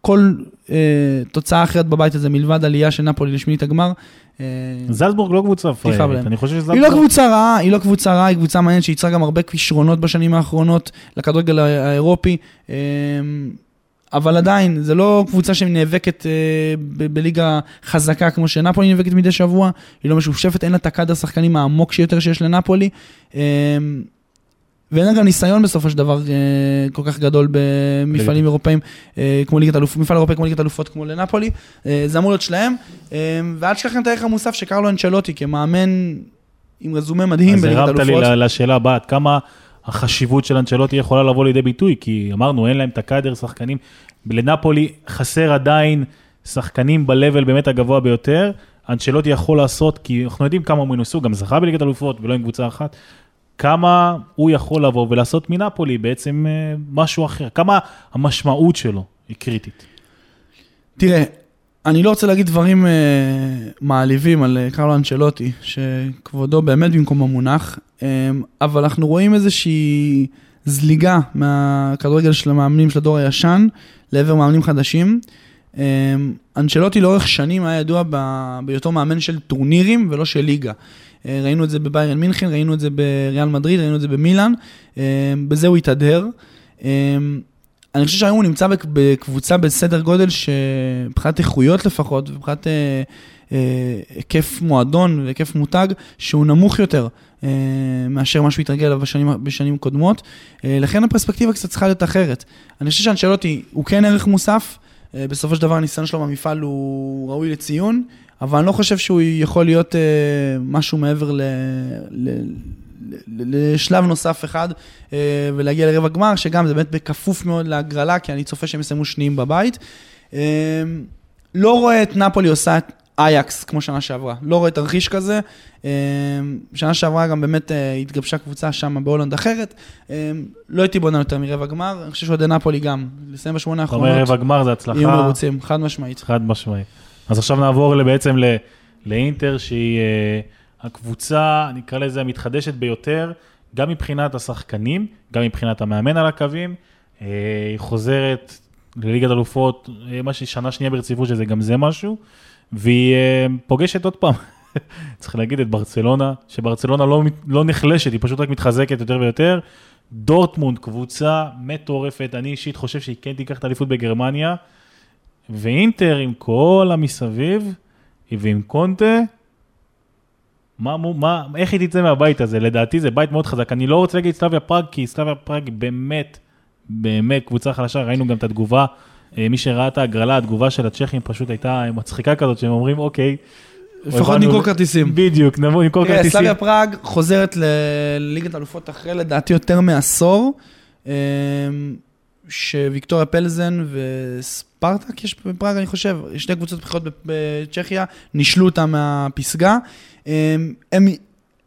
כל תוצאה אחרת בבית הזה, מלבד עלייה של נפולי לשמינית הגמר. זלצבורג לא קבוצה פריירית, אני חושב שזלצבורג... היא לא קבוצה רעה, היא לא קבוצה רעה, היא קבוצה מעניינת שייצרה גם הרבה כישרונות בשנים האחרונות לכדורגל האירופי. אבל עדיין, זה לא קבוצה שנאבקת אה, בליגה חזקה כמו שנפולי נאבקת מדי שבוע, היא לא משופשפת, אין לה את הקאדר השחקנים העמוק שיותר שיש לנפולי. אה, ואין לה גם ניסיון בסופו של דבר אה, כל כך גדול במפעלים אירופאים כמו ליגת אלופות, מפעל אירופאי כמו ליגת אלופות כמו לנפולי, זה אמור להיות שלהם. ואל תשכח גם את הערך המוסף שקרלו אנצ'לוטי כמאמן עם רזומה מדהים בליגת אלופות. אז הרמת לי לשאלה הבאה, כמה... החשיבות של אנצ'לוטי יכולה לבוא לידי ביטוי, כי אמרנו, אין להם את הקאדר, שחקנים. לנפולי חסר עדיין שחקנים ב-level באמת הגבוה ביותר. אנצ'לוטי יכול לעשות, כי אנחנו יודעים כמה הוא מנוסו, גם זכה בליגת אלופות ולא עם קבוצה אחת. כמה הוא יכול לבוא ולעשות מנפולי בעצם אה, משהו אחר, כמה המשמעות שלו היא קריטית. תראה, אני לא רוצה להגיד דברים אה, מעליבים על אה, קרלו אנצ'לוטי, שכבודו באמת במקום המונח, אה, אבל אנחנו רואים איזושהי זליגה מהכדורגל של המאמנים של הדור הישן לעבר מאמנים חדשים. אה, אנצ'לוטי לאורך שנים היה ידוע בהיותו מאמן של טורנירים ולא של ליגה. אה, ראינו את זה בביירן מינכן, ראינו את זה בריאל מדריד, ראינו את זה במילאן, אה, בזה הוא התהדר. אה, אני חושב שהיום הוא נמצא בקבוצה בסדר גודל שמבחינת איכויות לפחות, ומבחינת אה, אה, היקף מועדון והיקף מותג, שהוא נמוך יותר אה, מאשר מה שהוא התרגל אליו בשנים, בשנים קודמות. אה, לכן הפרספקטיבה קצת צריכה להיות אחרת. אני חושב שאנשלוטי הוא כן ערך מוסף, אה, בסופו של דבר הניסיון שלו במפעל הוא ראוי לציון, אבל אני לא חושב שהוא יכול להיות אה, משהו מעבר ל... ל לשלב נוסף אחד אה, ולהגיע לרבע גמר, שגם זה באמת בכפוף מאוד להגרלה, כי אני צופה שהם יסיימו שניים בבית. אה, לא רואה את נפולי עושה את אייקס כמו שנה שעברה, לא רואה תרחיש כזה. אה, שנה שעברה גם באמת התגבשה קבוצה שם בהולנד אחרת. לא הייתי בונה יותר מרבע גמר, אני חושב שאוהדי נפולי גם, לסיים בשמונה האחרונות. אתה אומר רבע גמר זה הצלחה. יהיו מרוצים, חד משמעית. חד משמעית. אז עכשיו נעבור בעצם לאינטר, שהיא... הקבוצה, נקרא לזה המתחדשת ביותר, גם מבחינת השחקנים, גם מבחינת המאמן על הקווים. אה, היא חוזרת לליגת אלופות, אה, מה ששנה שנייה ברציפות, שזה גם זה משהו, והיא אה, פוגשת עוד פעם, צריך להגיד את ברצלונה, שברצלונה לא, לא נחלשת, היא פשוט רק מתחזקת יותר ויותר. דורטמונד, קבוצה מטורפת, אני אישית חושב שהיא כן תיקח את האליפות בגרמניה, ואינטר עם כל המסביב, ועם קונטה, מה, מה, איך היא תצא מהבית הזה? לדעתי זה בית מאוד חזק. אני לא רוצה להגיד סלאביה פראג, כי סלאביה פראג באמת, באמת קבוצה חלשה, ראינו גם את התגובה. אה, מי שראה את ההגרלה, התגובה של הצ'כים פשוט הייתה מצחיקה כזאת, שהם אומרים, אוקיי. לפחות נמכור כרטיסים. בדיוק, נמכור כרטיסים. תראה, סלאביה פראג חוזרת לליגת אלופות אחרי לדעתי יותר מעשור. אה, שוויקטוריה פלזן וספרטק יש בפראג, אני חושב, שתי קבוצות בחירות בצ'כיה, נישלו אותם מהפסגה. הם, הם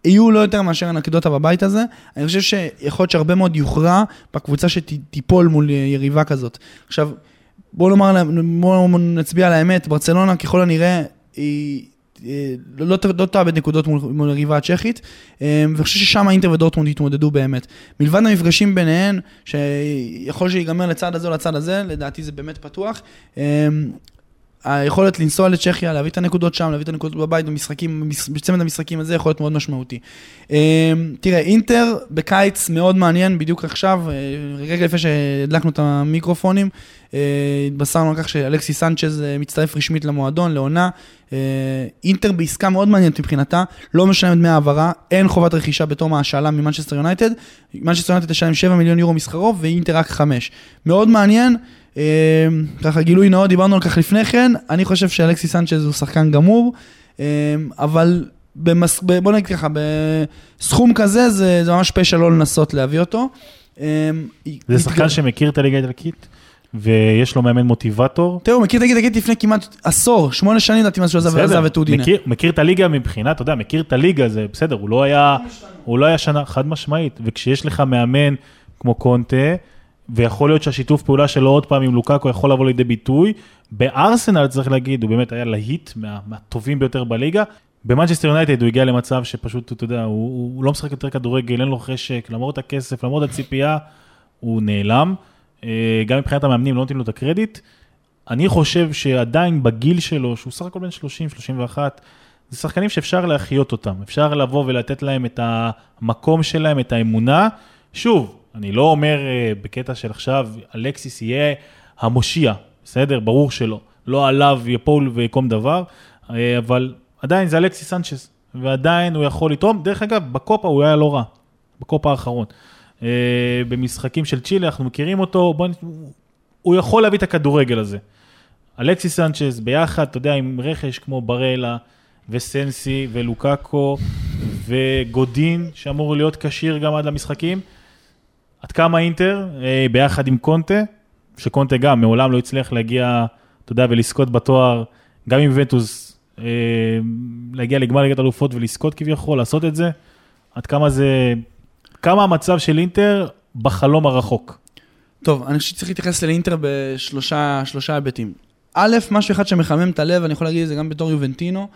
יהיו לא יותר מאשר אנקדוטה בבית הזה. אני חושב שיכול להיות שהרבה מאוד יוכרע בקבוצה שתיפול מול יריבה כזאת. עכשיו, בואו נאמר, בואו נצביע על האמת, ברצלונה ככל הנראה היא... אה, לא, לא, לא תאבד נקודות מול, מול הריבה הצ'כית, אה, ואני חושב ששם אינטר ודורטמונד יתמודדו באמת. מלבד המפגשים ביניהן, שיכול שיגמר לצד הזה או לצד הזה, לדעתי זה באמת פתוח. אה, היכולת לנסוע לצ'כיה, להביא את הנקודות שם, להביא את הנקודות בבית, במשחקים, בצמד המשחקים הזה יכול להיות מאוד משמעותי. תראה, אינטר בקיץ מאוד מעניין, בדיוק עכשיו, רגע לפני שהדלקנו את המיקרופונים, התבשרנו על כך שאלכסי סנצ'ז מצטרף רשמית למועדון, לעונה. אה, אינטר בעסקה מאוד מעניינת מבחינתה, לא משלמת דמי העברה, אין חובת רכישה בתום ההשאלה ממנצ'סטר יונייטד, מנצ'סטר יונייטד תשלם 7 מיליון יורו משכרו ואינטר רק 5. מאוד מעניין, אה, ככה גילוי נאות, דיברנו על כך לפני כן, אני חושב שאלכסיס סנצ'ז הוא שחקן גמור, אה, אבל במס... בוא נגיד ככה, בסכום כזה זה, זה ממש פשע לא לנסות להביא אותו. זה שחקן שמכיר את הליגה האיטלקית? ויש לו מאמן מוטיבטור. תראו, מכיר את הגיל לפני כמעט עשור, שמונה שנים לדעתי מאז שהוא עזב את אודינה. מכיר, מכיר את הליגה מבחינה, אתה יודע, מכיר את הליגה, זה בסדר, הוא לא היה, הוא לא היה שנה, חד משמעית, וכשיש לך מאמן כמו קונטה, ויכול להיות שהשיתוף פעולה שלו עוד פעם עם לוקאקו יכול לבוא לידי ביטוי, בארסנל צריך להגיד, הוא באמת היה להיט מה, מהטובים ביותר בליגה. במנצ'סטר יונייטד הוא הגיע למצב שפשוט, אתה יודע, הוא, הוא לא משחק יותר כדורגל, אין לו חשק, למרות הכסף, למרות הציפייה, הוא נעלם. אה, גם מבחינת המאמנים לא נותנים לו את הקרדיט. אני חושב שעדיין בגיל שלו, שהוא סך הכל בן 30-31, זה שחקנים שאפשר להחיות אותם, אפשר לבוא ולתת להם את המקום שלהם, את האמונה. שוב, אני לא אומר אה, בקטע של עכשיו, אלקסיס יהיה המושיע, בסדר? ברור שלא. לא עליו יפול ויקום דבר, אה, אבל עדיין זה אלקסיס סנצ'ס, ועדיין הוא יכול לתרום. דרך אגב, בקופה הוא היה לא רע, בקופה האחרון. אה, במשחקים של צ'ילה, אנחנו מכירים אותו, בוא, הוא יכול להביא את הכדורגל הזה. אלכסי סנצ'ז ביחד, אתה יודע, עם רכש כמו בראלה וסנסי ולוקאקו וגודין, שאמור להיות כשיר גם עד למשחקים. עד כמה אינטר, אה, ביחד עם קונטה, שקונטה גם מעולם לא הצליח להגיע, אתה יודע, ולזכות בתואר, גם עם ונטוס, אה, להגיע לגמר ליגת אלופות ולזכות כביכול, לעשות את זה, עד כמה זה כמה המצב של אינטר בחלום הרחוק. טוב, אני חושב שצריך להתייחס לאינטר בשלושה היבטים. א', משהו אחד שמחמם את הלב, אני יכול להגיד את זה גם בתור יובנטינו,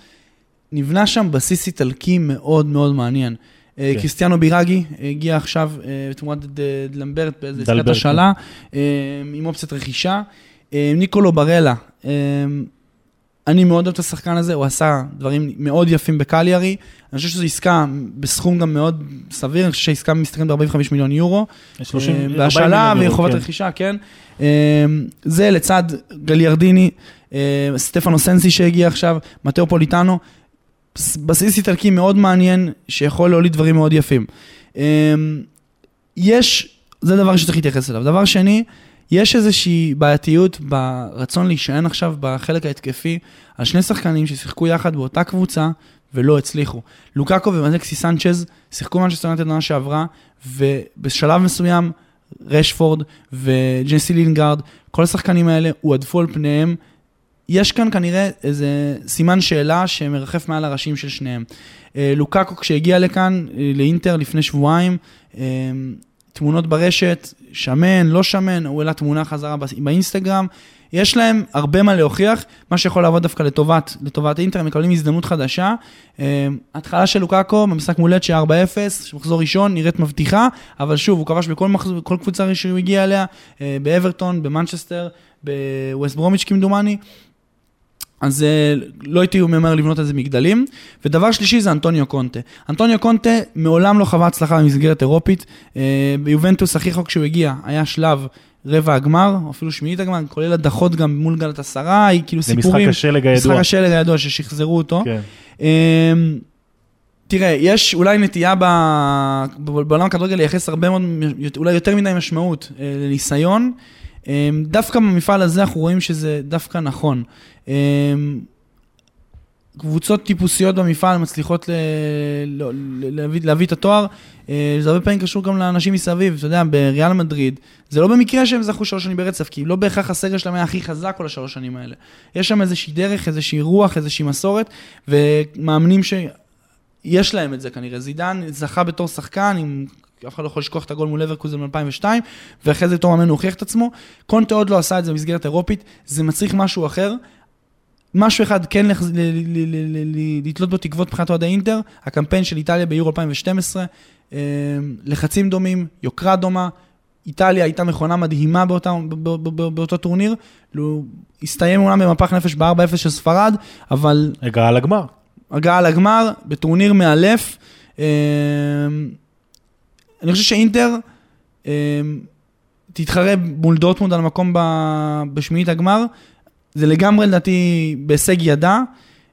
נבנה שם בסיס איטלקי מאוד מאוד מעניין. אה, כן. קריסטיאנו בירגי הגיע עכשיו אה, בתמורת דלמברט באיזה עסקת השאלה, כן. אה, עם אופציית רכישה. ניקולו ברלה, אני מאוד אוהב את השחקן הזה, הוא עשה דברים מאוד יפים בקליארי. אני חושב שזו עסקה בסכום גם מאוד סביר, אני חושב שהעסקה מסתכמת ב-45 מיליון יורו. 30, אה, 40 בהשאלה וחובת כן. רכישה, כן. זה לצד גליארדיני, סטפנו סנסי שהגיע עכשיו, מתאו פוליטנו. בסיס איטלקי מאוד מעניין, שיכול להוליד דברים מאוד יפים. אה, יש, זה דבר שצריך להתייחס אליו. דבר שני, יש איזושהי בעייתיות ברצון להישען עכשיו בחלק ההתקפי על שני שחקנים ששיחקו יחד באותה קבוצה ולא הצליחו. לוקאקו ואלכסיס סנצ'ז שיחקו מנצ'סטר יונייטד עונה שעברה, ובשלב מסוים רשפורד וג'סי לינגארד, כל השחקנים האלה הועדפו על פניהם. יש כאן כנראה איזה סימן שאלה שמרחף מעל הראשים של שניהם. אה, לוקאקו כשהגיע לכאן, אה, לאינטר לפני שבועיים, אה, תמונות ברשת, שמן, לא שמן, הוא העלה תמונה חזרה באינסטגרם. יש להם הרבה מה להוכיח, מה שיכול לעבוד דווקא לטובת, לטובת אינטר, הם מקבלים הזדמנות חדשה. התחלה של לוקאקו במשחק מול לצ'ה 4-0, מחזור ראשון, נראית מבטיחה, אבל שוב, הוא כבש בכל מחזור, קבוצה שהוא הגיע אליה, באברטון, במנצ'סטר, בווסט ברומיץ' כמדומני. אז אה, לא הייתי ממהר לבנות על זה מגדלים. ודבר שלישי זה אנטוניו קונטה. אנטוניו קונטה מעולם לא חווה הצלחה במסגרת אירופית. אה, ביובנטוס הכי רחוק שהוא הגיע היה שלב רבע הגמר, או אפילו שמינית הגמר, כולל הדחות גם מול גלת עשרה, כאילו זה משחק סיפורים. השלג משחק הידוע. השלג הידוע ששחזרו אותו. כן. אמ, תראה, יש אולי נטייה ב... ב- בעולם הכדורגל לייחס הרבה מאוד, אולי יותר מדי משמעות אה, לניסיון. אמ, דווקא במפעל הזה אנחנו רואים שזה דווקא נכון. אמ, קבוצות טיפוסיות במפעל מצליחות ל... ל- להביא, להביא את התואר, אה, זה הרבה פעמים קשור גם לאנשים מסביב, אתה יודע, בריאל מדריד, זה לא במקרה שהם זכו שלוש שנים ברצף, כי לא בהכרח הסגל שלהם היה הכי חזק כל השלוש שנים האלה. יש שם איזושהי דרך, איזושהי רוח, איזושהי מסורת, ומאמנים שיש להם את זה כנראה. זידן זכה בתור שחקן, עם... אף אחד לא יכול לשכוח את הגול מול לברקוזן ב-2002, ואחרי זה מאמן הוא הוכיח את עצמו. קונטה עוד לא עשה את זה במסגרת אירופית, זה מצריך משהו אחר. משהו אחד כן לתלות בו תקוות מבחינת אוהדי אינטר, הקמפיין של איטליה ביורו 2012, אה, לחצים דומים, יוקרה דומה, איטליה הייתה מכונה מדהימה באותה, באותו טורניר, הסתיים אומנם במפח נפש ב-4-0 של ספרד, אבל הגעה לגמר. הגעה לגמר בטורניר מאלף. אני חושב שאינטר אה, תתחרה מול דורטמונד על המקום ב- בשמינית הגמר. זה לגמרי לדעתי בהישג ידה.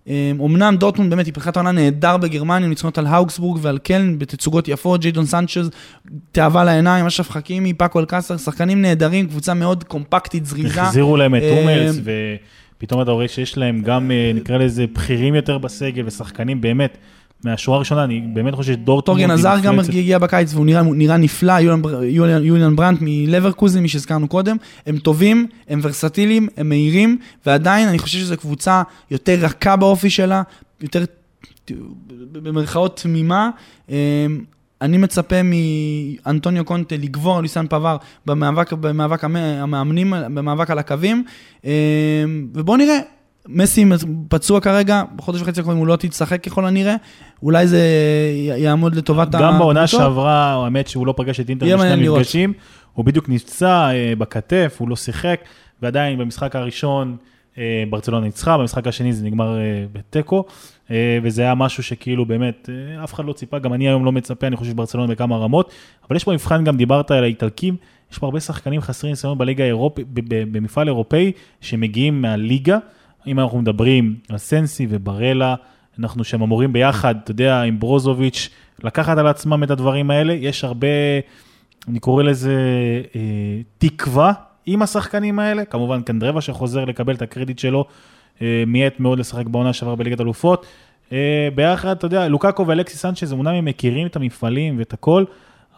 אה, אמנם דורטמונד באמת היא פתחה עונה נהדר בגרמניה, ניצחונות על האוגסבורג ועל קלן בתצוגות יפות, ג'יידון סנצ'ז, תאווה לעיניים, אשרף חכימי, פאקו אלקסר, שחקנים נהדרים, קבוצה מאוד קומפקטית, זריזה. החזירו להם את אה, הומלס, ופתאום אתה רואה שיש להם גם, אה, נקרא לזה, בכירים יותר בסגל, ושחקנים באמת, מהשורה הראשונה, אני באמת חושב שדורטמונד... טורגן עזר גם. הגיע בקיץ והוא נראה, נראה נפלא, יוליאן, בר- יוליאן, יוליאן ברנט מלברקוזן, מי שהזכרנו קודם, הם טובים, הם ורסטיליים, הם מהירים, ועדיין אני חושב שזו קבוצה יותר רכה באופי שלה, יותר במרכאות תמימה. אמ, אני מצפה מאנטוניו קונטה לגבור על ליסן פבר במאבק, במאבק המ- המאמנים, במאבק על הקווים, אמ, ובואו נראה. מסי פצוע כרגע, בחודש וחצי הקרובים הוא לא תשחק ככל הנראה, אולי זה יעמוד לטובת גם בעונה. שעברה, האמת שהוא לא פגש את אינטר בשני. המפגשים, הוא בדיוק נפצע אה, בכתף, הוא לא שיחק, ועדיין במשחק הראשון אה, ברצלונה ניצחה, במשחק השני זה נגמר אה, בתיקו, וזה היה משהו שכאילו באמת, אף אחד לא ציפה, גם אני היום לא מצפה, אני חושב שברצלונה בכמה רמות, אבל יש פה מבחן, גם דיברת על האיטלקים, יש פה הרבה שחקנים חסרי ניסיון בליגה האירופית, במפעל אירופאי, שמגיעים מהליגה, אם אנחנו מדברים על סנסי וברלה, אנחנו שהם אמורים ביחד, אתה יודע, עם ברוזוביץ', לקחת על עצמם את הדברים האלה, יש הרבה, אני קורא לזה אה, תקווה עם השחקנים האלה, כמובן קנדרבה שחוזר לקבל את הקרדיט שלו, אה, מיעט מאוד לשחק בעונה שעברה בליגת אלופות. אה, ביחד, אתה יודע, לוקאקו ואלכסיס סנצ'ז, אמנם הם מכירים את המפעלים ואת הכל,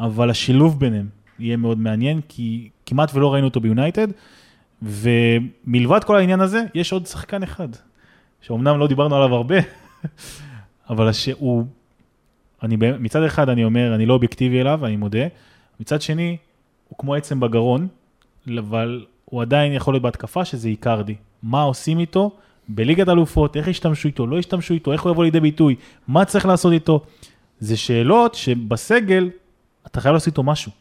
אבל השילוב ביניהם יהיה מאוד מעניין, כי כמעט ולא ראינו אותו ביונייטד, ומלבד כל העניין הזה, יש עוד שחקן אחד, שאומנם לא דיברנו עליו הרבה, אבל שהוא, אני, מצד אחד אני אומר, אני לא אובייקטיבי אליו, אני מודה, מצד שני, הוא כמו עצם בגרון, אבל הוא עדיין יכול להיות בהתקפה, שזה איקרדי. מה עושים איתו? בליגת אלופות, איך ישתמשו איתו, לא ישתמשו איתו, איך הוא יבוא לידי ביטוי, מה צריך לעשות איתו? זה שאלות שבסגל, אתה חייב לעשות איתו משהו.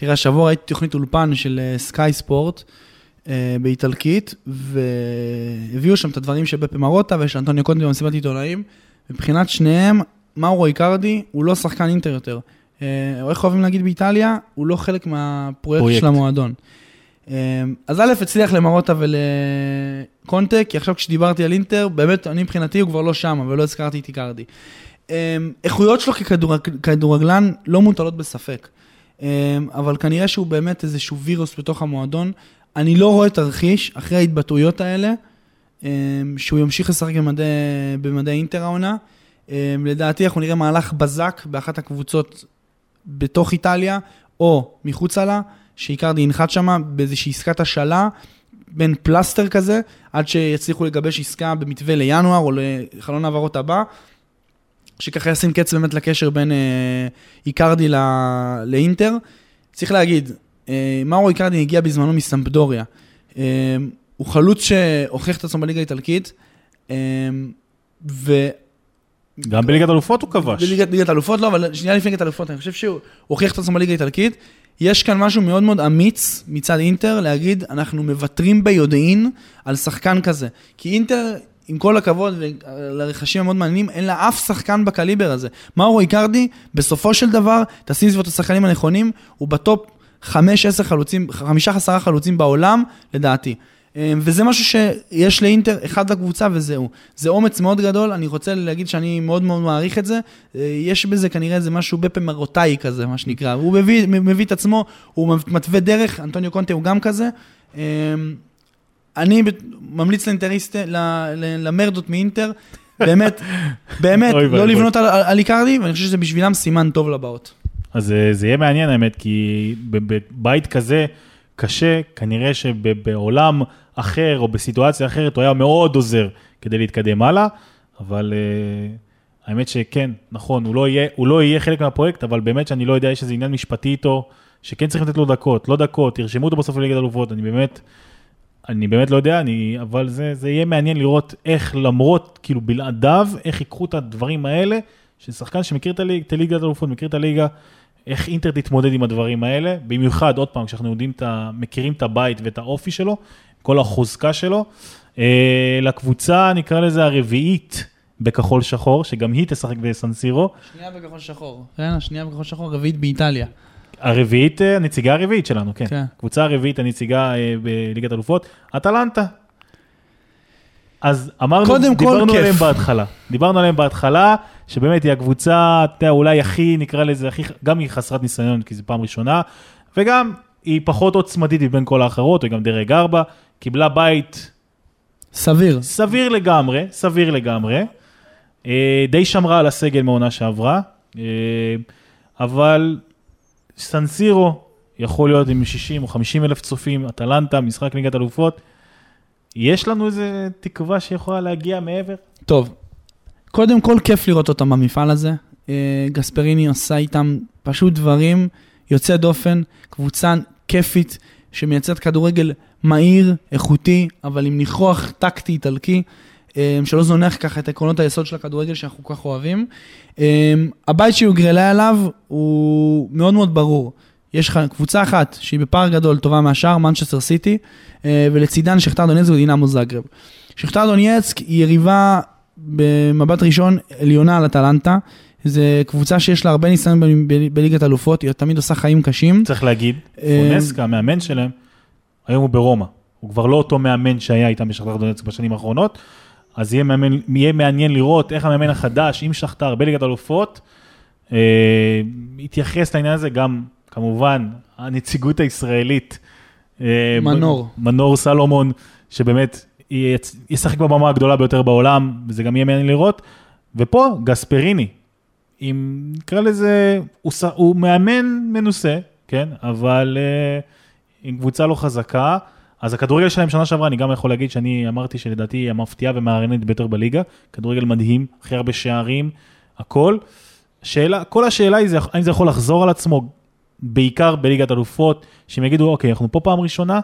תראה, השבוע ראיתי תוכנית אולפן של סקאי ספורט, אה, באיטלקית, והביאו שם את הדברים של בפה מרוטה ושל אנטוניו קונטי במסיבת עיתונאים. מבחינת שניהם, מאורו איקרדי הוא לא שחקן אינטר יותר. אה, או איך אוהבים להגיד באיטליה, הוא לא חלק מהפרויקט פרויקט. של המועדון. אה, אז א', הצליח למרוטה ולקונטה, כי עכשיו כשדיברתי על אינטר, באמת, אני מבחינתי הוא כבר לא שם, ולא הזכרתי את איקרדי. אה, איכויות שלו ככדורג- ככדורגלן לא מוטלות בספק. אה, אבל כנראה שהוא באמת איזשהו וירוס בתוך המועדון. אני לא רואה תרחיש, אחרי ההתבטאויות האלה, אה, שהוא ימשיך לשחק במדי, במדי אינטר העונה. אה, לדעתי אנחנו נראה מהלך בזק באחת הקבוצות בתוך איטליה, או מחוצה לה, שאיקרדי ינחת שם באיזושהי עסקת השאלה, בין פלסטר כזה, עד שיצליחו לגבש עסקה במתווה לינואר או לחלון העברות הבא, שככה ישים קץ באמת לקשר בין אה, איקרדי ל, לאינטר. צריך להגיד, אה, מאורו איקרדי הגיע בזמנו מסמפדוריה. אה, הוא חלוץ שהוכיח את עצמו בליגה האיטלקית, אה, ו... גם בליגת אלופות הוא כבש. בליגת ליגת אלופות לא, אבל שנייה לפני ליגת אלופות, אני חושב שהוא הוכיח את עצמו בליגה האיטלקית. יש כאן משהו מאוד מאוד אמיץ מצד אינטר להגיד, אנחנו מוותרים ביודעין על שחקן כזה. כי אינטר, עם כל הכבוד לרכשים המאוד מעניינים, אין לה אף שחקן בקליבר הזה. מאורו איקרדי, בסופו של דבר, תשים סביבו את השחקנים הנכונים, הוא בטופ 5-10 חלוצים, 5-10 חלוצים בעולם, לדעתי. אה, וזה משהו שיש לאינטר, אחד לקבוצה וזהו. זה אומץ מאוד גדול, אני רוצה להגיד שאני מאוד מאוד מעריך את זה. אה, יש בזה כנראה איזה משהו בפה מרוטאי כזה, מה שנקרא. הוא מביא, מביא את עצמו, הוא מתווה דרך, אנטוניו קונטה הוא גם כזה. אני ממליץ לאינטריסט, למרדות מאינטר, באמת, באמת, לא. לבנות על, איקרדי, ואני חושב שזה בשבילם סימן טוב לבאות. אז אה, זה יהיה מעניין האמת, כי בבית כזה קשה, כנראה שבעולם אחר או בסיטואציה אחרת הוא היה מאוד עוזר כדי להתקדם הלאה, אבל אה, האמת שכן, נכון, הוא לא, יהיה, הוא לא יהיה חלק מהפרויקט, אבל באמת שאני לא יודע, יש איזה עניין משפטי איתו, שכן צריך לתת לו דקות, לא דקות, תרשמו אותו בסוף לליגת אלופות, אני באמת, אני באמת לא יודע, אני, אבל זה, זה יהיה מעניין לראות איך למרות, כאילו בלעדיו, איך ייקחו את הדברים האלה, ששחקן שמכיר את הליג- את ליגת אלופות, מכיר את הליגה, איך אינטר תתמודד עם הדברים האלה, במיוחד, עוד פעם, כשאנחנו יודעים את. מכירים את הבית ואת האופי שלו, כל החוזקה שלו. אה, לקבוצה, נקרא לזה הרביעית בכחול שחור, שגם היא תשחק בסנסירו. שנייה בכחול שחור. כן, השנייה בכחול שחור, רביעית באיטליה. הרביעית, אה, הנציגה הרביעית שלנו, כן. כן. קבוצה הרביעית, הנציגה אה, בליגת אלופות, אטלנטה. אז אמרנו, קודם כל, דיברנו כיף. עליהם בהתחלה. דיברנו עליהם בהתחלה, שבאמת היא הקבוצה, אתה יודע, אולי הכי, נקרא לזה, הכי, גם היא חסרת ניסיון, כי זו פעם ראשונה, וגם היא פחות עוצמתית מבין כל האחרות, וגם דרג 4, קיבלה בית סביר. סביר לגמרי, סביר לגמרי. אה, די שמרה על הסגל מעונה שעברה, אבל סנסירו יכול להיות עם 60 או 50 אלף צופים, אטלנטה, משחק ליגת אלופות. יש לנו איזה תקווה שיכולה להגיע מעבר? טוב, קודם כל כיף לראות אותם במפעל הזה. אה, גספריני עושה איתם פשוט דברים יוצא דופן, קבוצה כיפית שמייצרת כדורגל מהיר, איכותי, אבל עם ניחוח טקטי איטלקי, שלא זונח ככה את עקרונות היסוד של הכדורגל שאנחנו כל כך אוהבים. אה, הבית שהוגרלה עליו הוא מאוד מאוד ברור. יש לך קבוצה אחת שהיא בפער גדול טובה מהשאר, מנצ'סטר סיטי, אה, ולצידן שכתר דונייצק ודינמו זאגרב. שכתר דונייצק היא יריבה במבט ראשון עליונה על אטלנטה. זו קבוצה שיש לה הרבה ניסיון בליגת אלופות, היא תמיד עושה חיים קשים. צריך להגיד, אה, פונסקה, המאמן שלהם, היום הוא ברומא. הוא כבר לא אותו מאמן שהיה איתם בשכתר דונצק בשנים האחרונות, אז יהיה, מאמן, יהיה מעניין לראות איך המאמן החדש עם שכתר בליגת אלופות, אה, יתייחס לעניין הזה גם, כמובן, הנציגות הישראלית. אה, מנור. מנור סלומון, שבאמת יצ- ישחק בבמה הגדולה ביותר בעולם, וזה גם יהיה מעניין לראות. ופה גספריני, עם, נקרא לזה, הוא, הוא מאמן מנוסה, כן? אבל uh, עם קבוצה לא חזקה. אז הכדורגל שלהם שנה שעברה, אני גם יכול להגיד שאני אמרתי שלדעתי היא המפתיעה ומערערת ביותר בליגה. כדורגל מדהים, הכי הרבה שערים, הכל. שאלה, כל השאלה היא, זה, האם זה יכול לחזור על עצמו, בעיקר בליגת אלופות, שהם יגידו, אוקיי, אנחנו פה פעם ראשונה,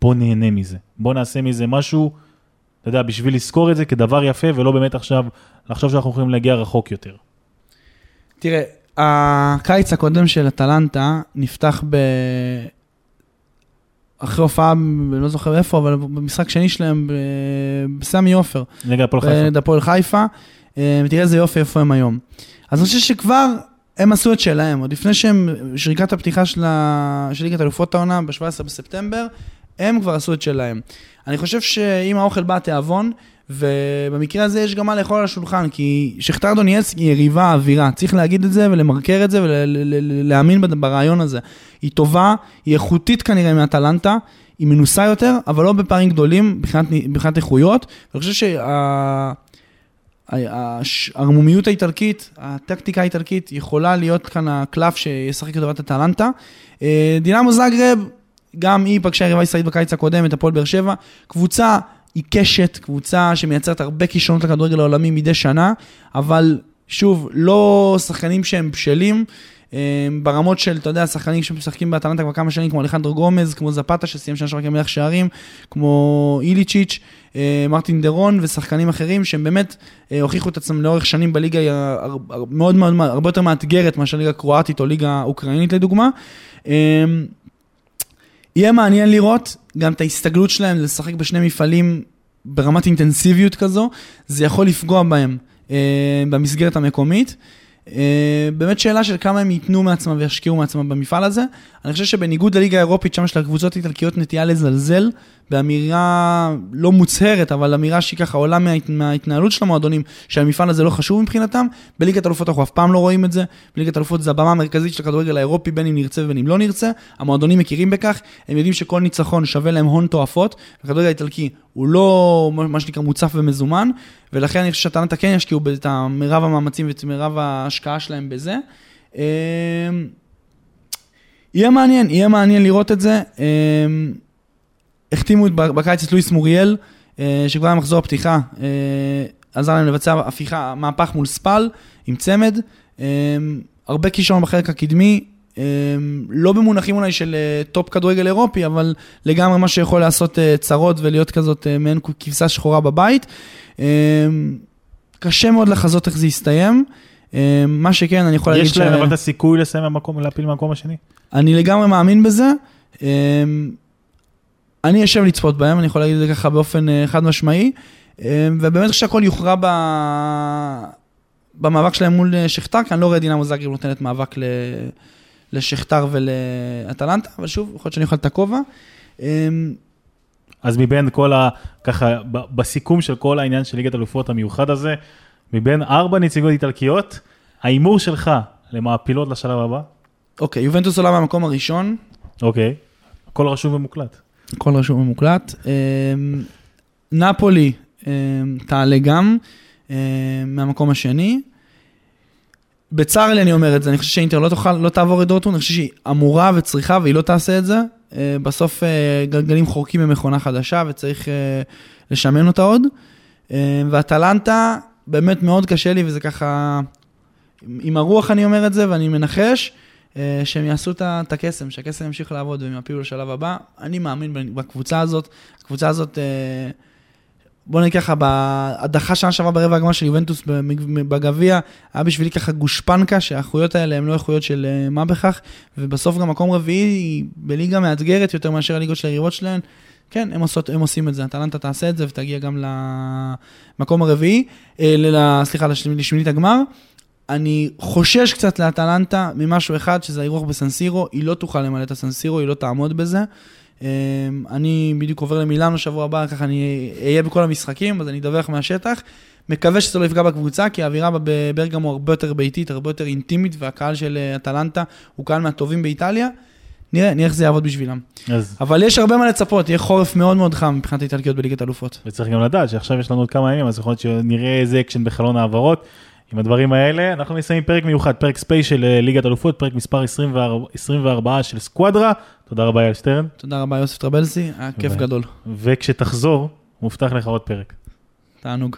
בוא נהנה מזה. בוא נעשה מזה משהו, אתה יודע, בשביל לזכור את זה כדבר יפה, ולא באמת עכשיו לחשוב שאנחנו יכולים להגיע רחוק יותר. תראה, הקיץ הקודם של אטלנטה נפתח ב... אחרי הופעה, אני לא זוכר איפה, אבל במשחק שני שלהם, בסמי עופר. נגד הפועל חיפה. נגד הפועל חיפה, אה, ותראה איזה יופי איפה הם היום. אז אני חושב שכבר הם עשו את שלהם, עוד לפני שהם, שריקת הפתיחה של, ה... של ליגת אלופות העונה ב-17 בספטמבר, הם כבר עשו את שלהם. אני חושב שאם האוכל בא תיאבון, ובמקרה הזה יש גם מה לאכול על השולחן, כי שכתר דונייצק היא יריבה אווירה, צריך להגיד את זה ולמרקר את זה ולהאמין ברעיון הזה. היא טובה, היא איכותית כנראה מאטלנטה, היא מנוסה יותר, אבל לא בפערים גדולים מבחינת, איכויות. ואני חושב שה... הערמומיות האיטלקית, הטקטיקה האיטלקית, יכולה להיות כאן הקלף שישחק לטובת הטלנטה. אה, דינמו זאגרב, גם היא פגשה יריבה ישראלית בקיץ הקודם, את הפועל באר שבע. קבוצה עיקשת, קבוצה שמייצרת הרבה כישרונות לכדורגל העולמי מדי שנה, אבל שוב, לא שחקנים שהם בשלים. אה, ברמות של, אתה יודע, שחקנים שמשחקים באטלנטה כבר כמה שנים, כמו אלחנדרו גומז, כמו זפתה שסיים שנה שעברה כמלך שערים, כמו איליצ'יץ', אה, מרטין דרון ושחקנים אחרים שהם באמת אה, הוכיחו את עצמם לאורך שנים בליגה מאוד מאוד, הרבה יותר מאתגרת מאשר ליגה קרואטית או ליגה אוקראינית לדוגמה. יהיה מעניין לראות גם את ההסתגלות שלהם לשחק בשני מפעלים ברמת אינטנסיביות כזו, זה יכול לפגוע בהם במסגרת המקומית. אה, באמת שאלה של כמה הם ייתנו מעצמם וישקיעו מעצמם במפעל הזה. אני חושב שבניגוד לליגה האירופית, שם יש לקבוצות איטלקיות נטייה לזלזל באמירה לא מוצהרת, אבל אמירה שהיא ככה עולה מההת... מההתנהלות של המועדונים, שהמפעל הזה לא חשוב מבחינתם. בליגת אלופות אנחנו אף פעם לא רואים את זה. בליגת אלופות זה הבמה המרכזית של הכדורגל האירופי, בין אם נרצה ובין אם לא נרצה. המועדונים מכירים בכך, הם יודעים שכל ניצחון שווה להם הון תועפות. הכדורגל האיטלקי הוא לא מה שנקרא מוצף ומזומן, ולכן אני חושב שהטענת כן ישקיעו את מרב המאמצים ואת מרב ההשקעה שלהם בזה. אמ, יהיה מעניין, יהיה מעניין לראות את זה. אמ, החתימו בקיץ את לואיס מוריאל, אה, שכבר במחזור הפתיחה אה, עזר להם לבצע הפיכה, מהפך מול ספל עם צמד. אמ, הרבה כישרון בחלק הקדמי, לא במונחים אולי של אה, top כדורגל אירופי, אבל לגמרי מה שיכול לעשות צרות ולהיות כזאת מעין כבשה שחורה בבית. קשה מאוד לחזות איך זה יסתיים. מה שכן, אני יכול להגיד ש... יש להם אבל את הסיכוי לסיים במקום, להפיל במקום השני? אני לגמרי מאמין בזה. אני אשב לצפות בהם, אני יכול להגיד את זה ככה באופן אה, חד משמעי, אה, ובאמת שהכל יוכרע ב... במאבק שלהם מול אה, שכתר, כי אני לא רואה דינמו זאגרב נותנת מאבק ל... לשכתר ולאטלנטה, אבל שוב, יכול להיות שאני אוכל את הכובע. אז מבין כל ה... ככה, בסיכום של כל העניין של ליגת אלופות המיוחד הזה, מבין ארבע נציגות איטלקיות, ההימור שלך למעפילות לשלב הבא? אוקיי, יובנטוס עולה מהמקום הראשון. אוקיי, הכל רשום ומוקלט. הכל רשום ומוקלט. אמ, נפולי אמ, תעלה גם אמ, מהמקום השני. בצר לי אני אומר את זה, אני חושב שאינטר לא תוכל, לא תעבור את דורטמונד, אני חושב שהיא אמורה וצריכה והיא לא תעשה את זה. בסוף אה, גלגלים חורקים במכונה חדשה וצריך אה, לשמן אותה עוד. ואטלנטה, באמת מאוד קשה לי וזה ככה, עם הרוח אני אומר את זה ואני מנחש. אה, שהם יעשו את הקסם, שהקסם ימשיך לעבוד והם יפילו לשלב הבא. אני מאמין בקבוצה הזאת. הקבוצה הזאת, אה, בוא נגיד ככה, בהדחה שנה שעברה ברבע הגמר של יובנטוס בגביע, היה בשבילי ככה גושפנקה, שהאיכויות האלה הן לא איכויות של אה, מה בכך, ובסוף גם מקום רביעי בליגה מאתגרת יותר מאשר הליגות של היריבות שלהן. כן, הם, עושות, הם עושים את זה, אטלנטה תעשה את זה ותגיע גם למקום הרביעי, סליחה, לשמינית הגמר. אני חושש קצת לאטלנטה ממשהו אחד, שזה האירוח בסנסירו, היא לא תוכל למלא את הסנסירו, היא לא תעמוד בזה. אמ, אני בדיוק עובר למילאנו שבוע הבא, ככה אני אהיה בכל המשחקים, אז אני אדווח מהשטח. מקווה שזה לא יפגע בקבוצה, כי האווירה בברגמו הרבה יותר ביתית, הרבה יותר אינטימית, והקהל של אה, אטלנטה הוא קהל מהטובים באיטליה. נראה, נראה איך זה יעבוד בשבילם. אז... אבל יש הרבה מה לצפות, יהיה חורף מאוד מאוד חם מבחינת האיטלקיות בליגת אלופות. וצריך גם לדעת שעכשיו יש לנו עוד כמה ימים, אז יכול להיות שנראה איזה אקשן בחלון העברות. עם הדברים האלה, אנחנו נסיים פרק מיוחד, פרק special אה, ליגת אלופות, פרק מספר 24, 24 של סקואדרה. תודה רבה אייל שטרן. תודה רבה יוסף טרבלסי, היה כיף גדול. וכשתחזור, מובטח לך עוד פרק. תענוג.